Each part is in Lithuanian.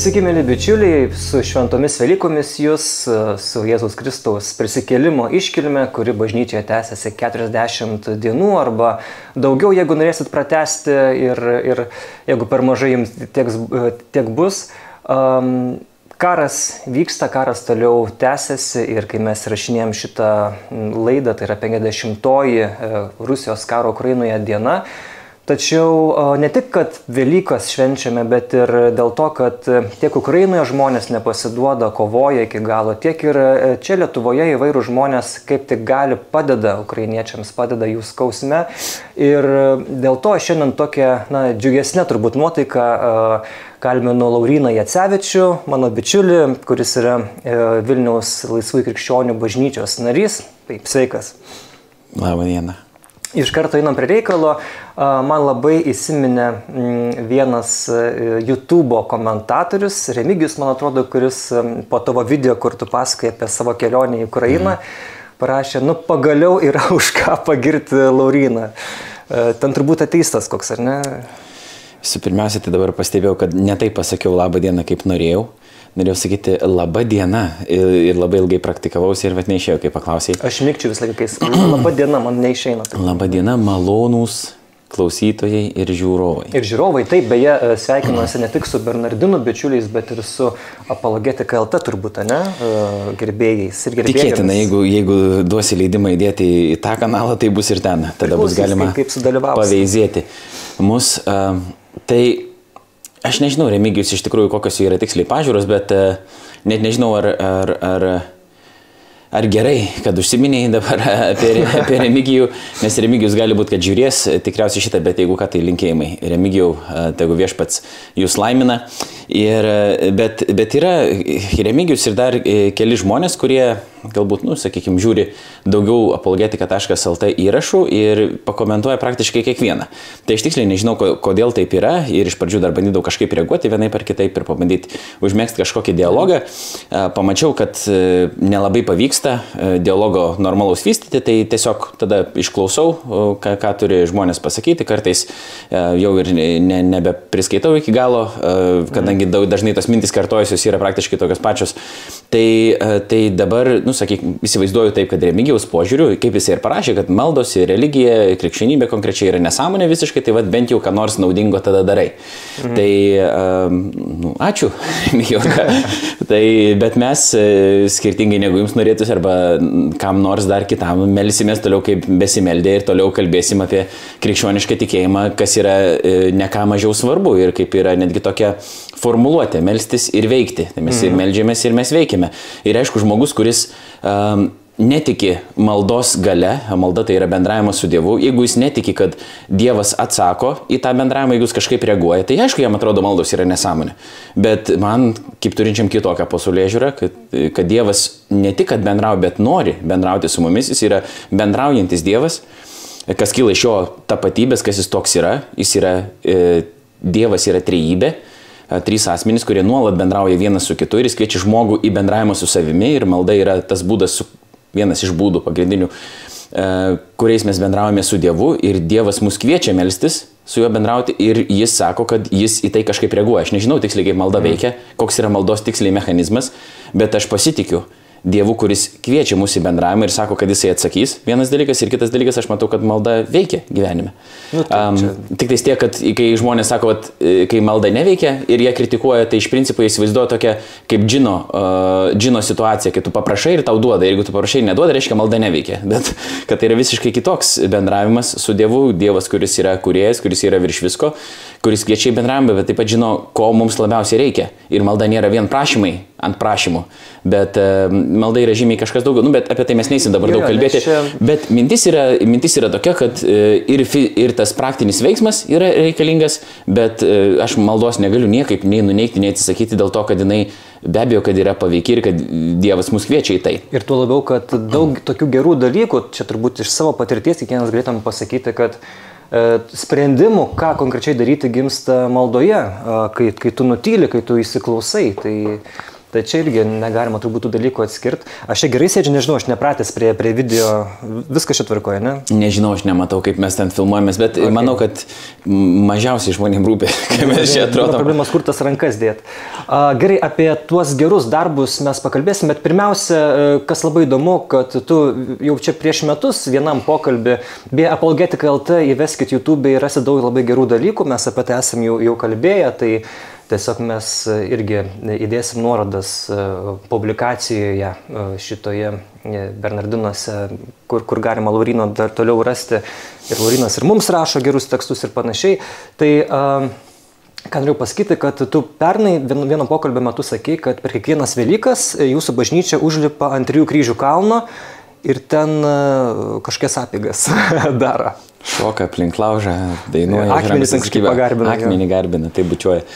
Sveiki, mėly bičiuliai, su šventomis Velykomis jūs, su Jėzus Kristaus prisikėlimo iškilme, kuri bažnyčioje tęsiasi 40 dienų arba daugiau, jeigu norėsit pratesti ir, ir jeigu per mažai jums tiek, tiek bus. Um, karas vyksta, karas toliau tęsiasi ir kai mes rašinėjom šitą laidą, tai yra 50-oji e, Rusijos karo Ukrainoje diena, Tačiau ne tik, kad Velykas švenčiame, bet ir dėl to, kad tiek Ukrainoje žmonės nepasiduoda, kovoja iki galo, tiek ir e, čia Lietuvoje įvairių žmonės kaip tik gali padeda ukrainiečiams, padeda jų skausme. Ir dėl to šiandien tokia, na, džiugesnė turbūt nuotaika kalbinu Lauriną Jacevičių, mano bičiulį, kuris yra e, Vilniaus laisvų krikščionių bažnyčios narys. Taip, sveikas. Labą dieną. Iš karto einam prie reikalo. Man labai įsiminė mm, vienas e, YouTube komentatorius, Remigijus, man atrodo, kuris po tavo video, kur tu pasakai apie savo kelionę į Ukrainą, mm. parašė, nu pagaliau yra už ką pagirti Lauriną. E, ten turbūt ateistas koks, ar ne? Visų pirmiausia, tai dabar pastebėjau, kad netai pasakiau labą dieną, kaip norėjau norėjau sakyti laba diena ir, ir labai ilgai praktikavausi ir vat neišėjo, kai paklausai. Aš mėgčiau visą laiką, kai laba diena, man neišeina. Tai. Laba diena, malonūs klausytojai ir žiūrovai. Ir žiūrovai, taip, beje, e, sveikinuosi ne tik su Bernardinu bičiuliais, bet ir su Apologetika LT turbūt, ne, e, gerbėjais ir gerbėjais. Tikėtina, jeigu, jeigu duosi leidimą įdėti į tą kanalą, tai bus ir ten. Tada Priklausys, bus galima kaip, kaip paveizėti. Mus, uh, tai Aš nežinau, Remigijus iš tikrųjų kokios yra tiksliai pažiūros, bet uh, net nežinau, ar, ar, ar, ar gerai, kad užsiminėjai dabar apie, apie Remigijų, nes Remigijus gali būti, kad žiūrės tikriausiai šitą, bet jeigu ką, tai linkėjimai. Remigijau, uh, tegu viešpats jūs laimina. Ir, uh, bet, bet yra Remigijus ir dar keli žmonės, kurie galbūt, nu, sakykime, žiūri daugiau apologetika.lt įrašų ir pakomentuoja praktiškai kiekvieną. Tai aš tiksliai nežinau, kodėl taip yra ir iš pradžių dar bandydavau kažkaip reaguoti vienai per kitaip ir pabandyti užmėgsti kažkokį dialogą. Pamačiau, kad e, nelabai pavyksta e, dialogo normalaus vystyti, tai tiesiog tada išklausau, ką, ką turi žmonės pasakyti, kartais e, jau ir ne, nebepriskaitau iki galo, kadangi dažnai tos mintis kartojusios yra praktiškai tokios pačios. Tai, tai dabar, nu, sakyk, įsivaizduoju taip, kad Remigiaus požiūriu, kaip jis ir parašė, kad maldos ir religija, krikščionybė konkrečiai yra nesąmonė visiškai, tai vad bent jau ką nors naudingo tada darai. Mhm. Tai, um, nu, ačiū, Remigijau. tai, bet mes e, skirtingai negu jums norėtųsi arba kam nors dar kitam, melsimės toliau kaip besimeldė ir toliau kalbėsim apie krikščionišką tikėjimą, kas yra e, ne ką mažiau svarbu ir kaip yra netgi tokia formuluotė - melstis ir veikti. Tai mes mm. ir melžiamės ir mes veikiame. Ir aišku, žmogus, kuris um, netiki maldos gale, malda tai yra bendravimas su Dievu, jeigu jis netiki, kad Dievas atsako į tą bendravimą, jeigu jis kažkaip reaguoja, tai aišku, jam atrodo maldos yra nesąmonė. Bet man, kaip turinčiam kitokią pasaulio žiūrą, kad, kad Dievas ne tik, kad bendrauja, bet nori bendrauti su mumis, jis yra bendraujantis Dievas, kas kyla iš jo tapatybės, kas jis toks yra, jis yra, e, Dievas yra trejybė trys asmenys, kurie nuolat bendrauja vienas su kitu ir jis kviečia žmogų į bendravimą su savimi ir malda yra tas būdas, su, vienas iš būdų pagrindinių, e, kuriais mes bendraujame su Dievu ir Dievas mus kviečia melstis su juo bendrauti ir jis sako, kad jis į tai kažkaip reaguoja. Aš nežinau tiksliai, kaip malda mhm. veikia, koks yra maldos tiksliai mechanizmas, bet aš pasitikiu Dievu, kuris kviečia mūsų į bendravimą ir sako, kad jisai atsakys. Vienas dalykas ir kitas dalykas, aš matau, kad malda veikia gyvenime. Nu, tai, um, tik tai tiek, kad kai žmonės sako, kad e, kai malda neveikia ir jie kritikuoja, tai iš principo įsivaizduoja tokia kaip džino, uh, džino situacija, kai tu paprašai ir tau duoda. Jeigu tu paprašai ir neduoda, reiškia malda neveikia. Bet kad tai yra visiškai kitoks bendravimas su Dievu, Dievas, kuris yra kuriejas, kuris yra virš visko, kuris kviečia į bendravimą, bet taip pat žino, ko mums labiausiai reikia. Ir malda nėra vien prašymai ant prašymų, bet uh, malda yra žymiai kažkas daugiau, nu, bet apie tai mes neįsim dabar jo, daug kalbėti. Čia... Bet mintis yra, mintis yra tokia, kad uh, ir, ir tas praktinis veiksmas yra reikalingas, bet uh, aš maldos negaliu niekaip nei nuneikti, nei atsisakyti dėl to, kad jinai be abejo, kad yra paveikia ir kad Dievas mus kviečia į tai. Ir tuo labiau, kad daug tokių gerų dalykų, čia turbūt iš savo patirties kiekvienas galėtum pasakyti, kad sprendimų, ką konkrečiai daryti, gimsta maldoje, kai, kai tu nutyli, kai tu įsiklausai. Tai Tai čia irgi negalima turbūt tų dalykų atskirti. Aš čia gerai sėdžiu, nežinau, aš nepratęs prie, prie video, viskas čia tvarkoja, ne? Nežinau, aš nematau, kaip mes ten filmuojamės, bet okay. manau, kad mažiausiai žmonėms rūpi, kaip mes čia atrodome. Problemas, kur tas rankas dėt. Gerai, apie tuos gerus darbus mes pakalbėsim, bet pirmiausia, e, kas labai įdomu, kad tu jau čia prieš metus vienam pokalbį, beje, Apologetika LT įveskit YouTube ir rasit daug labai gerų dalykų, mes apie tai esam jau, jau kalbėję. Tai Tiesiog mes e, irgi įdėsim nuorodas e, publikacijoje e, šitoje Bernardinuose, kur, kur galima Laurino dar toliau rasti. Ir Laurinas ir mums rašo gerus tekstus ir panašiai. Tai ką noriu pasakyti, kad tu pernai vieno pokalbio metu sakei, kad per kiekvienas Velykas jūsų bažnyčia užlipa ant trijų kryžių kalno ir ten kažkokias apigas daro. Šoka aplink laužą, dainuoja. Akmenį kažkaip pagarbina. Akmenį garbina, tai bučiuoja.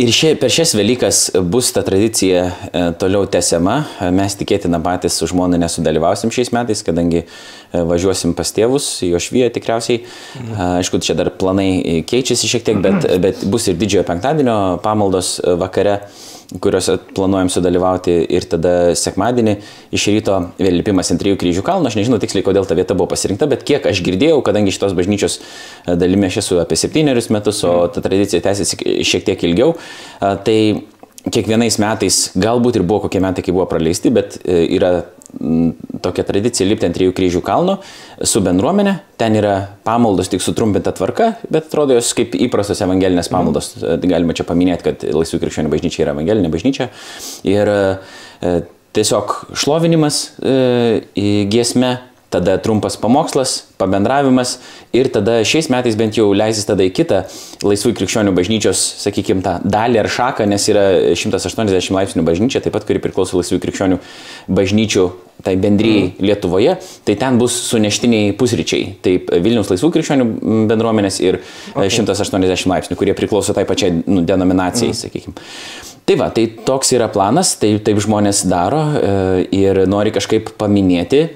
Ir šie, per šias Velykas bus ta tradicija e, toliau tęsiama. Mes tikėtina patys su žmona nesudalyvausim šiais metais, kadangi e, važiuosim pas tėvus, jo švyje tikriausiai. Aišku, čia dar planai keičiasi šiek tiek, bet, bet bus ir didžiojo penktadienio pamaldos vakare kuriuose planuojam sudalyvauti ir tada sekmadienį iš ryto vėl lipimas ant trijų kryžių kalno. Aš nežinau tiksliai, kodėl ta vieta buvo pasirinkta, bet kiek aš girdėjau, kadangi šitos bažnyčios e, dalimi aš esu apie septynerius metus, o ta tradicija tęsiasi šiek tiek ilgiau, e, tai kiekvienais metais, galbūt ir buvo kokie metai, kai buvo praleisti, bet e, yra tokia tradicija lipti ant trijų kryžių kalno su bendruomenė. Ten yra pamaldos tik sutrumpinta tvarka, bet atrodo jos kaip įprastos evangelinės pamaldos. Mm. Galima čia paminėti, kad Laisvų krikščionių bažnyčia yra evangelinė bažnyčia. Ir e, tiesiog šlovinimas e, giesme tada trumpas pamokslas, pabendravimas ir tada šiais metais bent jau leisis tada į kitą laisvų krikščionių bažnyčios, sakykime, tą dalį ar šaką, nes yra 180 laipsnių bažnyčia, taip pat, kuri priklauso laisvų krikščionių bažnyčių tai bendryjai mm. Lietuvoje, tai ten bus suneštiniai pusryčiai. Taip Vilniaus laisvų krikščionių bendruomenės ir okay. 180 laipsnių, kurie priklauso tai pačiai nu, denominacijai, mm. sakykime. Tai va, tai toks yra planas, tai taip žmonės daro e, ir nori kažkaip paminėti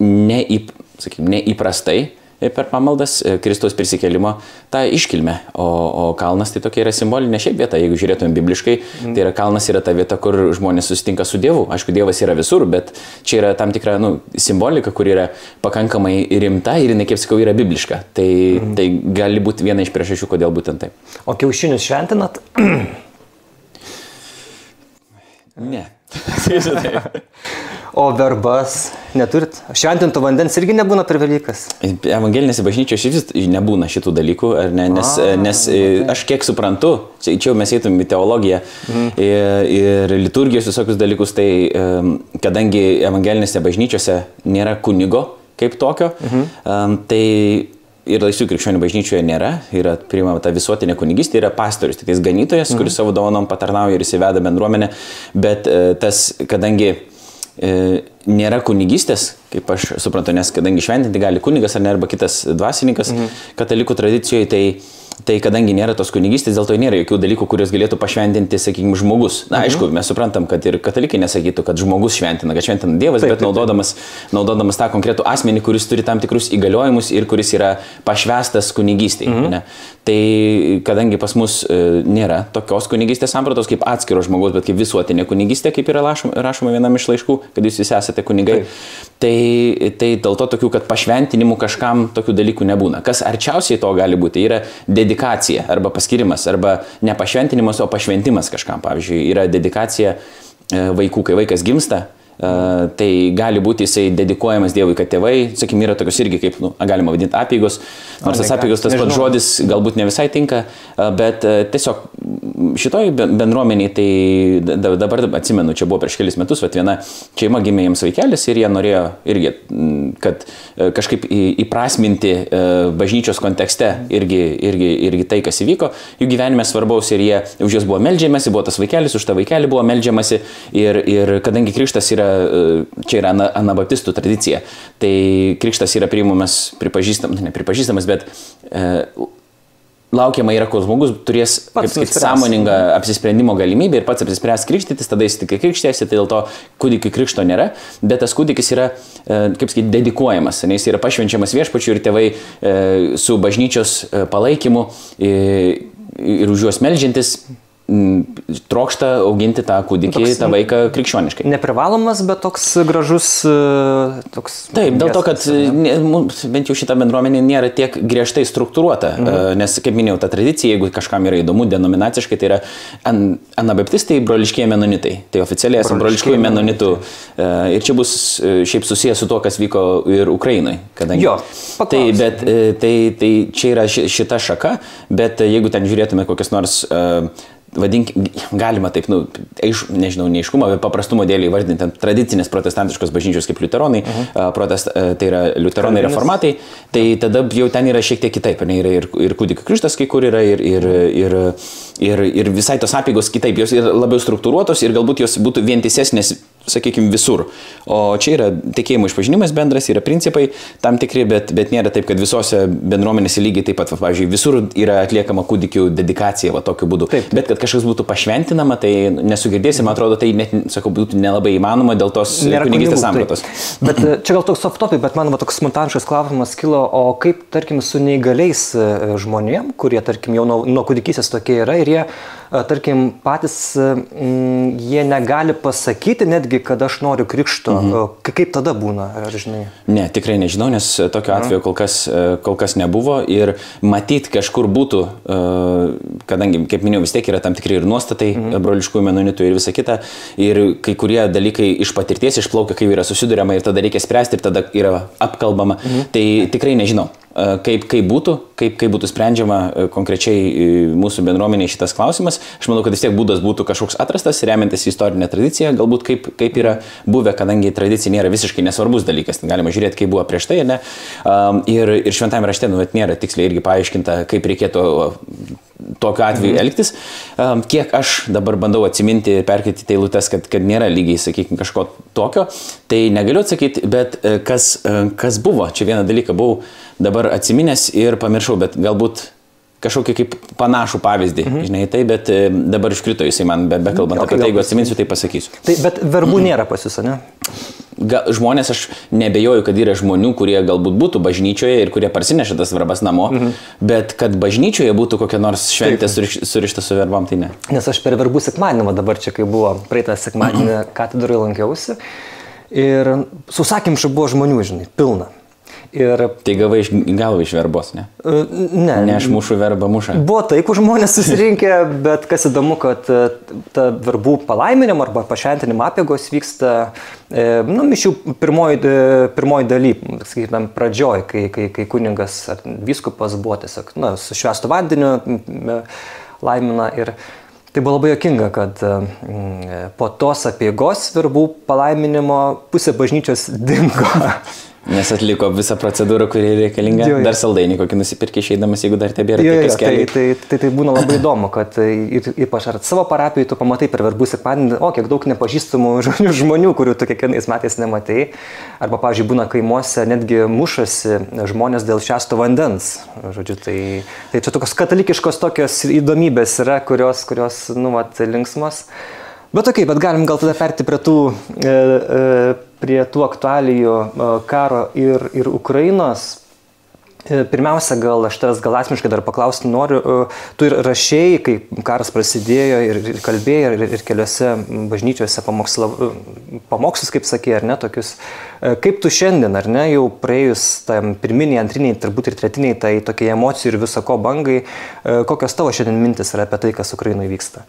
neįp, sakykim, neįprastai per pamaldas e, Kristaus prisikėlimo tą iškilmę. O, o kalnas tai tokia yra simbolinė šiaip vieta, jeigu žiūrėtumėm bibliškai, mm. tai yra kalnas yra ta vieta, kur žmonės susitinka su Dievu. Aišku, Dievas yra visur, bet čia yra tam tikra nu, simbolika, kur yra pakankamai rimta ir jinai, kaip sakau, yra bibliška. Tai, mm. tai gali būti viena iš priežasčių, kodėl būtent taip. O kiaušinius šventinat? ne. O verbas neturit? Šventinto vandens irgi nebūna per Velykas? Evangelinėse bažnyčiose vis nebūna šitų dalykų, ne, nes, A, nes okay. aš kiek suprantu, čia jau mes eitum į teologiją mhm. ir, ir liturgijos visokius dalykus, tai kadangi evangelinėse bažnyčiose nėra kunigo kaip tokio, mhm. tai ir laisvų krikščionių bažnyčioje nėra, yra priimama ta visuotinė kunigystė, yra pastorius, tik tais ganytojas, mhm. kuris savo dovanom patarnauja ir įsiveda bendruomenę, bet e, tas, kadangi E, nėra kunigystės, kaip aš suprantu, nes kadangi šventinti gali kunigas ar ne, arba kitas dvasininkas mhm. katalikų tradicijoje, tai Tai kadangi nėra tos kunigystės, dėl to nėra jokių dalykų, kuriuos galėtų pašventinti, sakykime, žmogus. Na, mhm. aišku, mes suprantam, kad ir katalikai nesakytų, kad žmogus šventina, kad šventina Dievas, taip, bet naudodamas, naudodamas tą konkretų asmenį, kuris turi tam tikrus įgaliojimus ir kuris yra pašvestas kunigystėje. Mhm. Tai kadangi pas mus e, nėra tokios kunigystės sampratos kaip atskiro žmogaus, bet kaip visuotinė kunigystė, kaip yra rašoma, rašoma vienam iš laiškų, kad jūs visi esate kunigai, taip. tai, tai dėl to tokių, kad pašventinimų kažkam tokių dalykų nebūna. Kas arčiausiai to gali būti, yra dedikacija arba paskirimas, arba ne pašventinimas, o pašventimas kažkam. Pavyzdžiui, yra dedikacija e, vaikų, kai vaikas gimsta, tai gali būti jisai dedikuojamas Dievui, kad tėvai, sakykime, yra tokios irgi kaip, nu, galima vadinti apygos, nors tas apygos tas pats žodis galbūt ne visai tinka, uh, bet uh, tiesiog šitoj bendruomeniai, tai dabar atsimenu, čia buvo prieš kelis metus, bet viena šeima gimė jiems vaikelis ir jie norėjo irgi, kad kažkaip įprasminti bažnyčios kontekste irgi, irgi, irgi tai, kas įvyko, jų gyvenime svarbaus ir jie už juos buvo melžiamasi, buvo tas vaikelis, už tą vaikelį buvo melžiamasi ir, ir kadangi krikštas yra čia yra anabaptistų tradicija. Tai krikštas yra priimamas, pripažįstamas, ne pripažįstamas, bet e, laukiama yra, kol žmogus turės kaip, sąmoningą apsisprendimo galimybę ir pats apsispręs krikštytis, tada jis tik krikštėsi, tai dėl to kūdikių krikšto nėra, bet tas kūdikis yra, e, kaip sakyti, dedikuojamas, nes jis yra pašvenčiamas viešpačiu ir tėvai e, su bažnyčios e, palaikymu ir už juos melžiantis trokšta auginti tą kūdikį, toks, tą vaiką krikščioniškai. Neprivalomas, bet toks gražus. Toks Taip, dėl to, kad ne, bent jau šita bendruomenė nėra tiek griežtai struktūruota, mhm. nes, kaip minėjau, ta tradicija, jeigu kažkam yra įdomu, denominaciškai, tai yra an, anabaptistai, broliškieji menonitai. Tai oficialiai esame broliškieji menonitų. Ir čia bus šiaip susijęs su to, kas vyko ir Ukrainai. Kadangi, jo, paklaus. tai, bet, tai, tai čia yra šita šaka, bet jeigu ten žiūrėtume kokias nors uh, vadink, galima taip, nu, aiš, nežinau, neiškumo, bet paprastumo dėlį įvardinti tradicinės protestantiškos bažnyčios kaip liuteronai, uh -huh. protest, tai yra liuteronai Kalbinis. reformatai, tai tada jau ten yra šiek tiek kitaip, ne, yra ir, ir kūdikio krikštas kai kur yra, ir, ir, ir, ir, ir visai tos apygos kitaip, jos yra labiau struktūruotos ir galbūt jos būtų vientisesnės sakykime, visur. O čia yra tikėjimo išpažinimas bendras, yra principai tam tikri, bet, bet nėra taip, kad visose bendruomenėse lygiai taip pat, va, pavyzdžiui, visur yra atliekama kūdikių dedikacija, va tokiu būdu. Taip. Bet kad kažkas būtų pašventinama, tai nesugirdėsim, man atrodo, tai net, sakau, būtų nelabai įmanoma dėl tos kunigystės sampratos. Bet e, čia gal toks soft topic, bet man va, toks spontaniškas klausimas kilo, o kaip, tarkim, su neįgaliais e, žmonėm, kurie, tarkim, jau nuo, nuo kūdikysės tokie yra ir jie tarkim, patys jie negali pasakyti netgi, kad aš noriu krikšto. Mhm. Kaip tada būna, ar žinai? Ne, tikrai nežinau, nes tokio atveju kol kas, kol kas nebuvo ir matyti kažkur būtų, kadangi, kaip minėjau, vis tiek yra tam tikri ir nuostatai mhm. broliškųjų menonitų ir visa kita, ir kai kurie dalykai iš patirties išplaukia, kai yra susidurima ir tada reikia spręsti ir tada yra apkalbama, mhm. tai tikrai nežinau kaip, kaip būtų, kaip, kaip būtų sprendžiama konkrečiai mūsų bendruomeniai šitas klausimas. Aš manau, kad vis tiek būdas būtų kažkoks atrastas, remiantis istorinę tradiciją, galbūt kaip, kaip yra buvę, kadangi tradicija nėra visiškai nesvarbus dalykas, tai galima žiūrėti, kaip buvo prieš tai, ne? Ir, ir šventame rašte, nu, bet nėra tiksliai irgi paaiškinta, kaip reikėtų tokiu atveju mhm. elgtis. Kiek aš dabar bandau atsiminti ir perkėti eilutes, kad, kad nėra lygiai, sakykime, kažko tokio, tai negaliu atsakyti, bet e, kas, e, kas buvo, čia vieną dalyką buvau dabar atsiminęs ir pamiršau, bet galbūt kažkokį kaip panašų pavyzdį, mhm. žinai, tai, bet e, dabar iškrito jisai man, be, be kalbant okay, apie tai, jeigu atsiminsiu, tai pasakysiu. Tai, bet verbų mhm. nėra pas jūs, ne? Ga, žmonės, aš nebejoju, kad yra žmonių, kurie galbūt būtų bažnyčioje ir kurie parsineša tas verbas namo, mhm. bet kad bažnyčioje būtų kokia nors šventė suriš, surišta su verbam, tai ne. Nes aš per verbų sekmadienį dabar čia, kai buvo praeitą sekmadienį katedroje lankiausi ir su sakymšu buvo žmonių, žinai, pilna. Ir... Tai gavai iš galvo iš verbos, ne? E, ne. Ne aš mušu verbą mušą. Buvo taikų žmonės susirinkę, bet kas įdomu, kad e, ta verbų palaiminimo arba pašventinimo apėgos vyksta, e, nu, mišių pirmoji, pirmoji daly, sakytum, pradžioj, kai, kai, kai kuningas ar vyskupas buvo tiesiog, na, su švestų vandeniu laimina ir Tai buvo labai jokinga, kad po tos apėgos verbų palaiminimo pusė bažnyčios dingo. Nes atliko visą procedūrą, kuri reikalinga. Jo, jo. Dar saldainį kokį nusipirkė išeidamas, jeigu dar tebėra jo, jo, tai, tai, tai, tai būna labai įdomu, kad ir, ypač ar savo parapijoje tu pamatai per verbų sekmadienį, o kiek daug nepažįstamų žmonių, žmonių, kurių tu kiekvienais metais nematai. Arba, pavyzdžiui, būna kaimuose netgi mušasi žmonės dėl šešto vandens. Žodžiu, tai, tai čia tokios katalikiškos tokios įdomybės yra, kurios, kurios nu, vat, linksmos. Bet okei, okay, bet galim gal tada perti prie tų, e, e, prie tų aktualijų e, karo ir, ir Ukrainos. E, pirmiausia, gal aš tavęs gal asmeniškai dar paklausti noriu, e, tu ir rašėjai, kai karas prasidėjo ir, ir kalbėjai ir, ir keliose bažnyčiose pamoksla, pamokslus, kaip sakė, ar ne, tokius. Kaip tu šiandien, ar ne, jau praėjus tam pirminiai, antriniai, turbūt ir tretiniai, tai tokie emocijų ir viso ko bangai, kokios tavo šiandien mintis yra apie tai, kas Ukrainoje vyksta?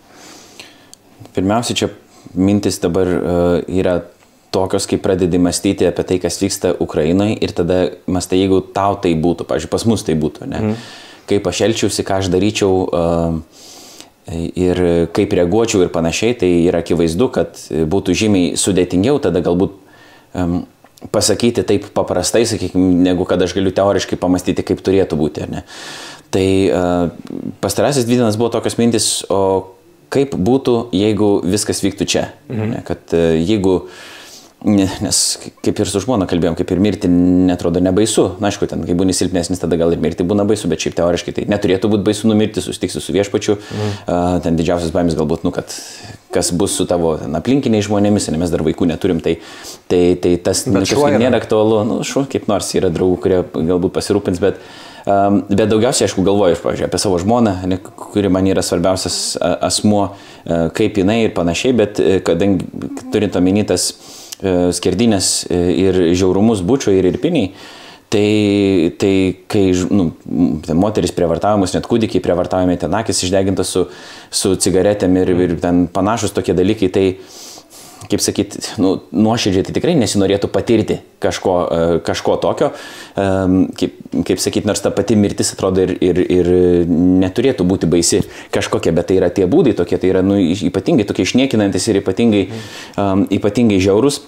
Pirmiausia, čia mintis dabar yra tokios, kai pradedi mąstyti apie tai, kas vyksta Ukrainoje ir tada mąstai, jeigu tau tai būtų, pažiūrėjau, pas mus tai būtų, ne? Mm. Kaip aš elgčiausi, ką aš daryčiau uh, ir kaip reaguočiau ir panašiai, tai yra akivaizdu, kad būtų žymiai sudėtingiau tada galbūt um, pasakyti taip paprastai, sakykime, negu kad aš galiu teoriškai pamastyti, kaip turėtų būti, ar ne? Tai uh, pastarasis dvi dienas buvo tokios mintis, o kaip būtų, jeigu viskas vyktų čia. Mhm. Ne, kad e, jeigu, nes kaip ir su žmona kalbėjom, kaip ir mirti netrodo nebaisu. Na, aišku, ten, kai būni silpnesnis, tada gal ir mirti būna baisu, bet šiaip teoriškai tai neturėtų būti baisu numirti, susitiksi su viešpačiu. Mhm. Uh, ten didžiausias baimės galbūt, nu, kad kas bus su tavo ten, aplinkiniais žmonėmis, nes mes dar vaikų neturim, tai, tai, tai tas nu, nėra aktualu. Nu, šu, kaip nors yra draugų, kurie galbūt pasirūpins, bet Um, bet daugiausiai, aišku, galvoju, pavyzdžiui, apie savo žmoną, ne, kuri man yra svarbiausias asmuo, kaip jinai ir panašiai, bet uh, kadangi turint omenytas uh, skerdinės ir žiaurumus bučių ir irpiniai, Tai, tai kai nu, moteris prievartavimus, net kūdikiai prievartavimai, ten akis išdegintas su, su cigaretėm ir, ir ten panašus tokie dalykai, tai kaip sakyti, nu, nuoširdžiai tai tikrai nesinorėtų patirti kažko, e, kažko tokio. Kaip, kaip sakyti, nors ta pati mirtis atrodo ir, ir, ir neturėtų būti baisi kažkokia, bet tai yra tie būdai tokie, tai yra nu, ypatingai tokie išniekinantis ir ypatingai, um, ypatingai žiaurus.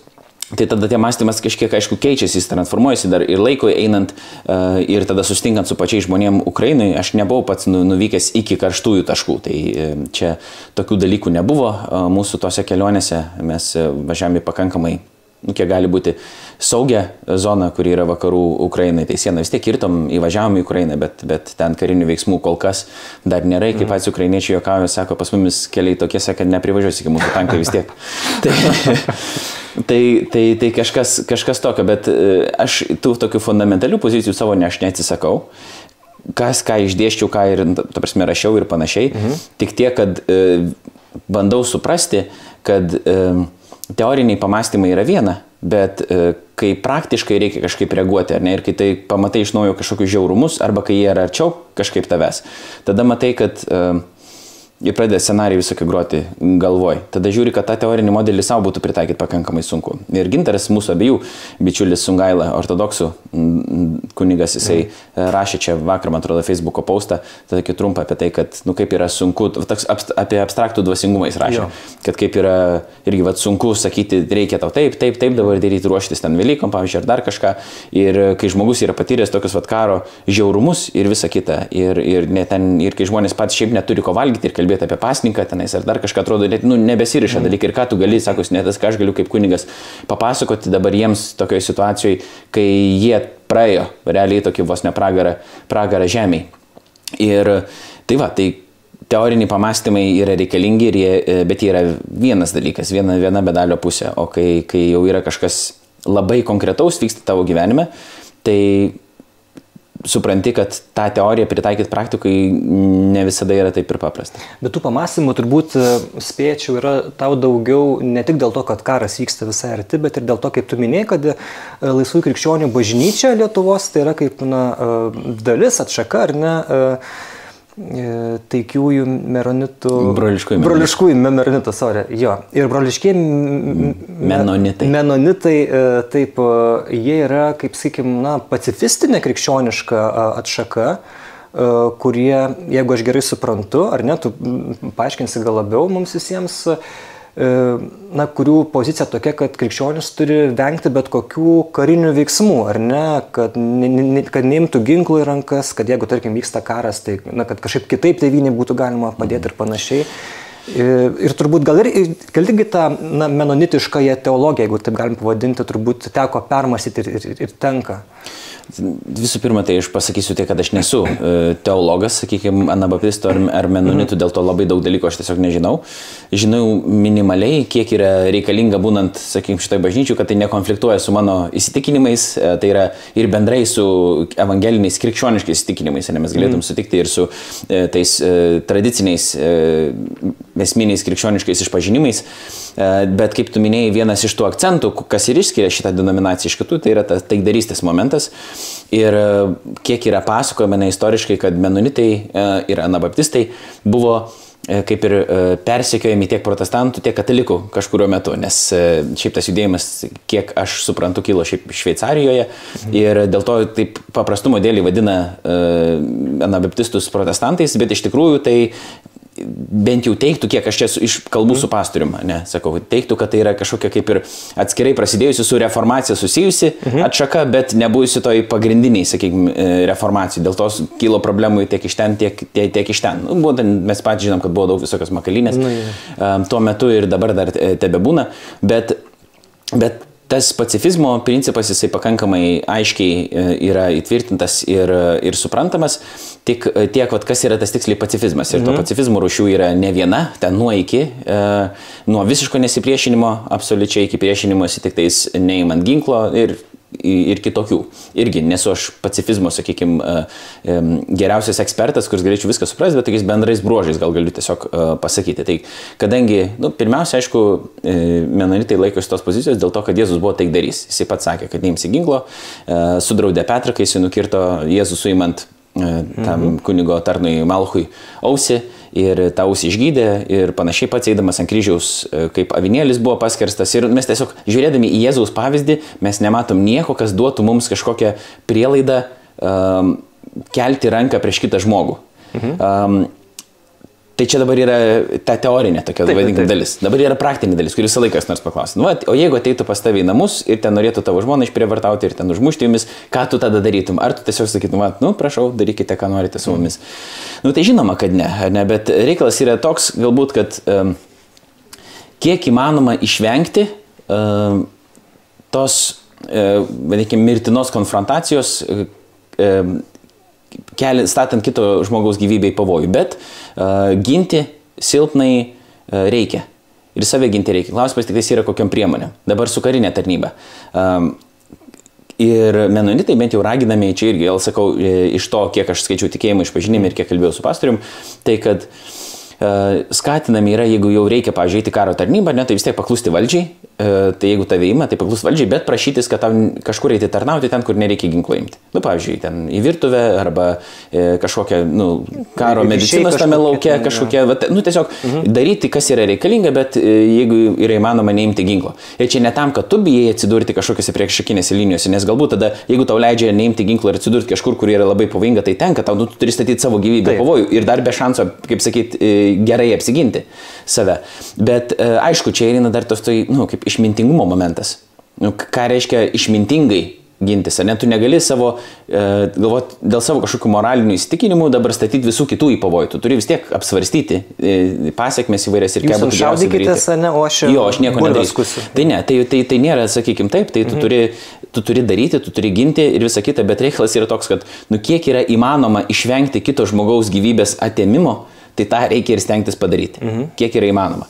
Tai tada tie mąstymas kažkiek, aišku, keičiasi, jis transformuojasi dar ir laiko einant uh, ir tada sustinkant su pačiais žmonėmis Ukrainai, aš nebuvau pats nu, nuvykęs iki karštųjų taškų. Tai uh, čia tokių dalykų nebuvo uh, mūsų tose kelionėse, mes važiavome pakankamai nu, kiek gali būti saugia zona, kuri yra vakarų Ukrainai. Tai sieną vis tiek kirtom, įvažiavom į Ukrainą, bet, bet ten karinių veiksmų kol kas dar nėra. Kaip mhm. patys ukrainiečiai juokauja, sako, pas mumis keliai tokie, kad neprivažiuosi iki mūsų tankai vis tiek. tai, tai, tai, tai kažkas, kažkas tokio, bet e, aš tų tokių fundamentalių pozicijų savo ne aš neatsisakau kas, ką išdėščiau, ką ir, ta prasme, rašiau ir panašiai. Mhm. Tik tiek, kad e, bandau suprasti, kad e, teoriniai pamastymai yra viena, bet e, kai praktiškai reikia kažkaip reaguoti, ar ne, ir kai tai pamatai iš naujo kažkokius žiaurumus, arba kai jie yra arčiau kažkaip tavęs, tada matai, kad e, ir pradeda scenarijų visokį groti galvoj. Tada žiūri, kad tą teorinį modelį savo būtų pritaikyti pakankamai sunku. Ir gintaras mūsų abiejų bičiulis Sungaila, ortodoksų kunigas, jisai mm. rašė čia vakar, man atrodo, Facebook'o postą, tokį trumpą apie tai, kad, nu, kaip yra sunku, toks apie abstraktų dvasingumą jis rašė, jo. kad kaip yra irgi vat, sunku sakyti, reikia tau taip, taip, taip dabar daryti, ruoštis ten Velykom, pavyzdžiui, ar dar kažką. Ir kai žmogus yra patyręs tokius vat karo žiaurumus ir visa kita, ir, ir, ten, ir kai žmonės patys šiaip neturi ko valgyti ir kalbėti, kalbėti apie pasninką tenais ar dar kažką atrodo, net, nu, nebesiriša mm. dalykai ir ką tu gali, sakus, net tas, ką aš galiu kaip kunigas papasakoti dabar jiems tokioje situacijoje, kai jie praėjo realiai tokį vos ne pragarą, pragarą žemėje. Ir tai va, tai teoriniai pamastymai yra reikalingi, jie, e, bet jie yra vienas dalykas, viena, viena medalio pusė, o kai, kai jau yra kažkas labai konkretaus vyksta tavo gyvenime, tai supranti, kad tą teoriją pritaikyti praktikai ne visada yra taip ir paprasta. Bet tų pamastymų turbūt e, spėčiau yra tau daugiau ne tik dėl to, kad karas vyksta visai arti, bet ir dėl to, kaip tu minėjai, kad e, laisvų krikščionių bažnyčia Lietuvos tai yra kaip na, e, dalis atšaka ar ne taikiųjų meronitų. Broliškųjų. Broliškųjų meronitų, sorry. Jo. Ir broliškiai menonitai. Menonitai, e, taip, e, jie yra, kaip sakykim, na, pacifistinė krikščioniška atšaka kurie, jeigu aš gerai suprantu, ar ne, tu paaiškinsi gal labiau mums visiems, uh, E, na, kurių pozicija tokia, kad krikščionis turi vengti bet kokių karinių veiksmų, ar ne, kad, ne, kad neimtų ginklų į rankas, kad jeigu, tarkim, vyksta karas, tai na, kad kažkaip kitaip tėvynį būtų galima padėti ir panašiai. Ir, e, ir turbūt gal ir, irgi tą na, menonitiškąją teologiją, jeigu taip galim pavadinti, turbūt teko permastyti ir, ir, ir tenka. Visų pirma, tai aš pasakysiu tai, kad aš nesu e, teologas, sakykime, anabaptistų ar, ar menonitų, dėl to labai daug dalykų aš tiesiog nežinau. Žinau minimaliai, kiek yra reikalinga būnant, sakykime, šitoje bažnyčiai, kad tai nekonfliktuoja su mano įsitikinimais, e, tai yra ir bendrai su evangeliniais krikščioniškais įsitikinimais, ne mes galėtum mhm. sutikti ir su e, tais tradiciniais esminiais krikščioniškais išpažinimais. Bet kaip tu minėjai, vienas iš tų akcentų, kas ir išskiria šitą denominaciją iš kitų, tai yra tas taikdarystės momentas. Ir e, kiek yra pasakojama istoriškai, kad menonitai e, ir anabaptistai buvo e, kaip ir persekiojami tiek protestantų, tiek katalikų kažkurio metu, nes šiaip tas judėjimas, kiek aš suprantu, kilo šiaip Šveicarijoje ir dėl to taip paprastumo dėlį vadina anabaptistus protestantais, bet iš tikrųjų tai bent jau teiktų, kiek aš čia su, iš kalbų su pastorium, ne, sakau, teiktų, kad tai yra kažkokia kaip ir atskirai prasidėjusi su reformacija susijusi mhm. atšaka, bet nebuvusi toj pagrindiniai, sakykime, reformacijai. Dėl to kilo problemų tiek iš ten, tiek, tiek, tiek iš ten. Nu, buvo, mes patys žinom, kad buvo daug visokios makalinės nu, um, tuo metu ir dabar dar e, tebe būna, bet, bet tas pacifizmo principas jisai pakankamai aiškiai e, yra įtvirtintas ir, ir suprantamas, tik e, tiek, vat, kas yra tas tiksliai pacifizmas. Ir mhm. to pacifizmo rušių yra ne viena, ten nuo iki, e, nuo visiško nesipriešinimo absoliučiai iki priešinimosi tik tais neįmant ginklo ir ir kitokių. Irgi nesu aš pacifizmo, sakykime, geriausias ekspertas, kuris galėčiau viską suprasti, bet tokiais bendrais bruožais gal galiu tiesiog e, pasakyti. Tai kadangi, nu, pirmiausia, aišku, e, menonitai laikosi tos pozicijos dėl to, kad Jėzus buvo taikdarys. Jisai pats sakė, kad neimsi ginklo, e, sudraudė Petrą, kai jis nukirto Jėzų suimant tam mhm. kunigo tarnui Malchui ausį ir tą ausį išgydė ir panašiai pats eidamas ant kryžiaus, e, kaip avinėlis buvo paskerstas. Ir mes tiesiog žiūrėdami į Jėzaus pavyzdį, mes nematom nieko, kas duotų mums kažkokią prielaidą um, kelti ranką prieš kitą žmogų. Mhm. Um, Tai čia dabar yra ta teorinė tokia, taip, vadinkim, taip. dalis. Dabar yra praktinė dalis, kuris visą laiką nors paklausė. Nu, o jeigu ateitų pas tavį į namus ir ten norėtų tavo žmoną išprievartauti ir ten užmušti jumis, ką tu tada darytum? Ar tu tiesiog sakytum, nu, prašau, darykite, ką norite su mumis. Mm. Nu, tai žinoma, kad ne, ne, bet reikalas yra toks, galbūt, kad um, kiek įmanoma išvengti um, tos, um, vadinkime, mirtinos konfrontacijos. Um, keli, statant kito žmogaus gyvybę į pavojų, bet uh, ginti silpnai uh, reikia. Ir save ginti reikia. Klausimas tik tai yra kokiam priemonėm. Dabar su karinė tarnyba. Um, Ir menonitai bent jau raginami, čia irgi, gal sakau, iš to, kiek aš skaičiau tikėjimą išpažinimą ir kiek kalbėjau su pastorium, tai kad uh, skatinami yra, jeigu jau reikia, pažiūrėti karo tarnybą, ne, tai vis tiek paklusti valdžiai, E, tai jeigu tave įima, tai paklus valdžiai, bet prašytis, kad tau kažkur eiti tarnauti ten, kur nereikia ginklo imti. Na, nu, pavyzdžiui, ten į virtuvę arba e, kažkokią, nu, karo medicinos tame laukia, kažkokia, va, nu, tiesiog mhm. daryti, kas yra reikalinga, bet e, jeigu yra įmanoma neimti ginklo. Ir čia ne tam, kad tu bijai atsidurti kažkokiose priekšakinėse linijose, nes galbūt tada, jeigu tau leidžia neimti ginklo ir atsidurti kažkur, kur yra labai pavojinga, tai tenka, tau nu, tu turi statyti savo gyvybę pavojų ir dar be šanso, kaip sakyti, gerai apsiginti save. Bet aišku, čia eina dar tos, tai, nu, kaip išmintingumo momentas. Nu, ką reiškia išmintingai gintis, ar ne, tu negali savo, e, galvoti dėl savo kažkokių moralinių įsitikinimų dabar statyti visų kitų į pavojų. Tu turi vis tiek apsvarstyti e, pasiekmes įvairias ir ką būtų geriausia. Ne, o aš jo, aš nieko nedarysiu. Tai ne, tai, tai, tai nėra, sakykime taip, tai tu, mhm. turi, tu turi daryti, tu turi ginti ir visa kita, bet reikalas yra toks, kad nu kiek yra įmanoma išvengti kito žmogaus gyvybės atėmimo, tai tą reikia ir stengtis padaryti. Mhm. Kiek yra įmanoma.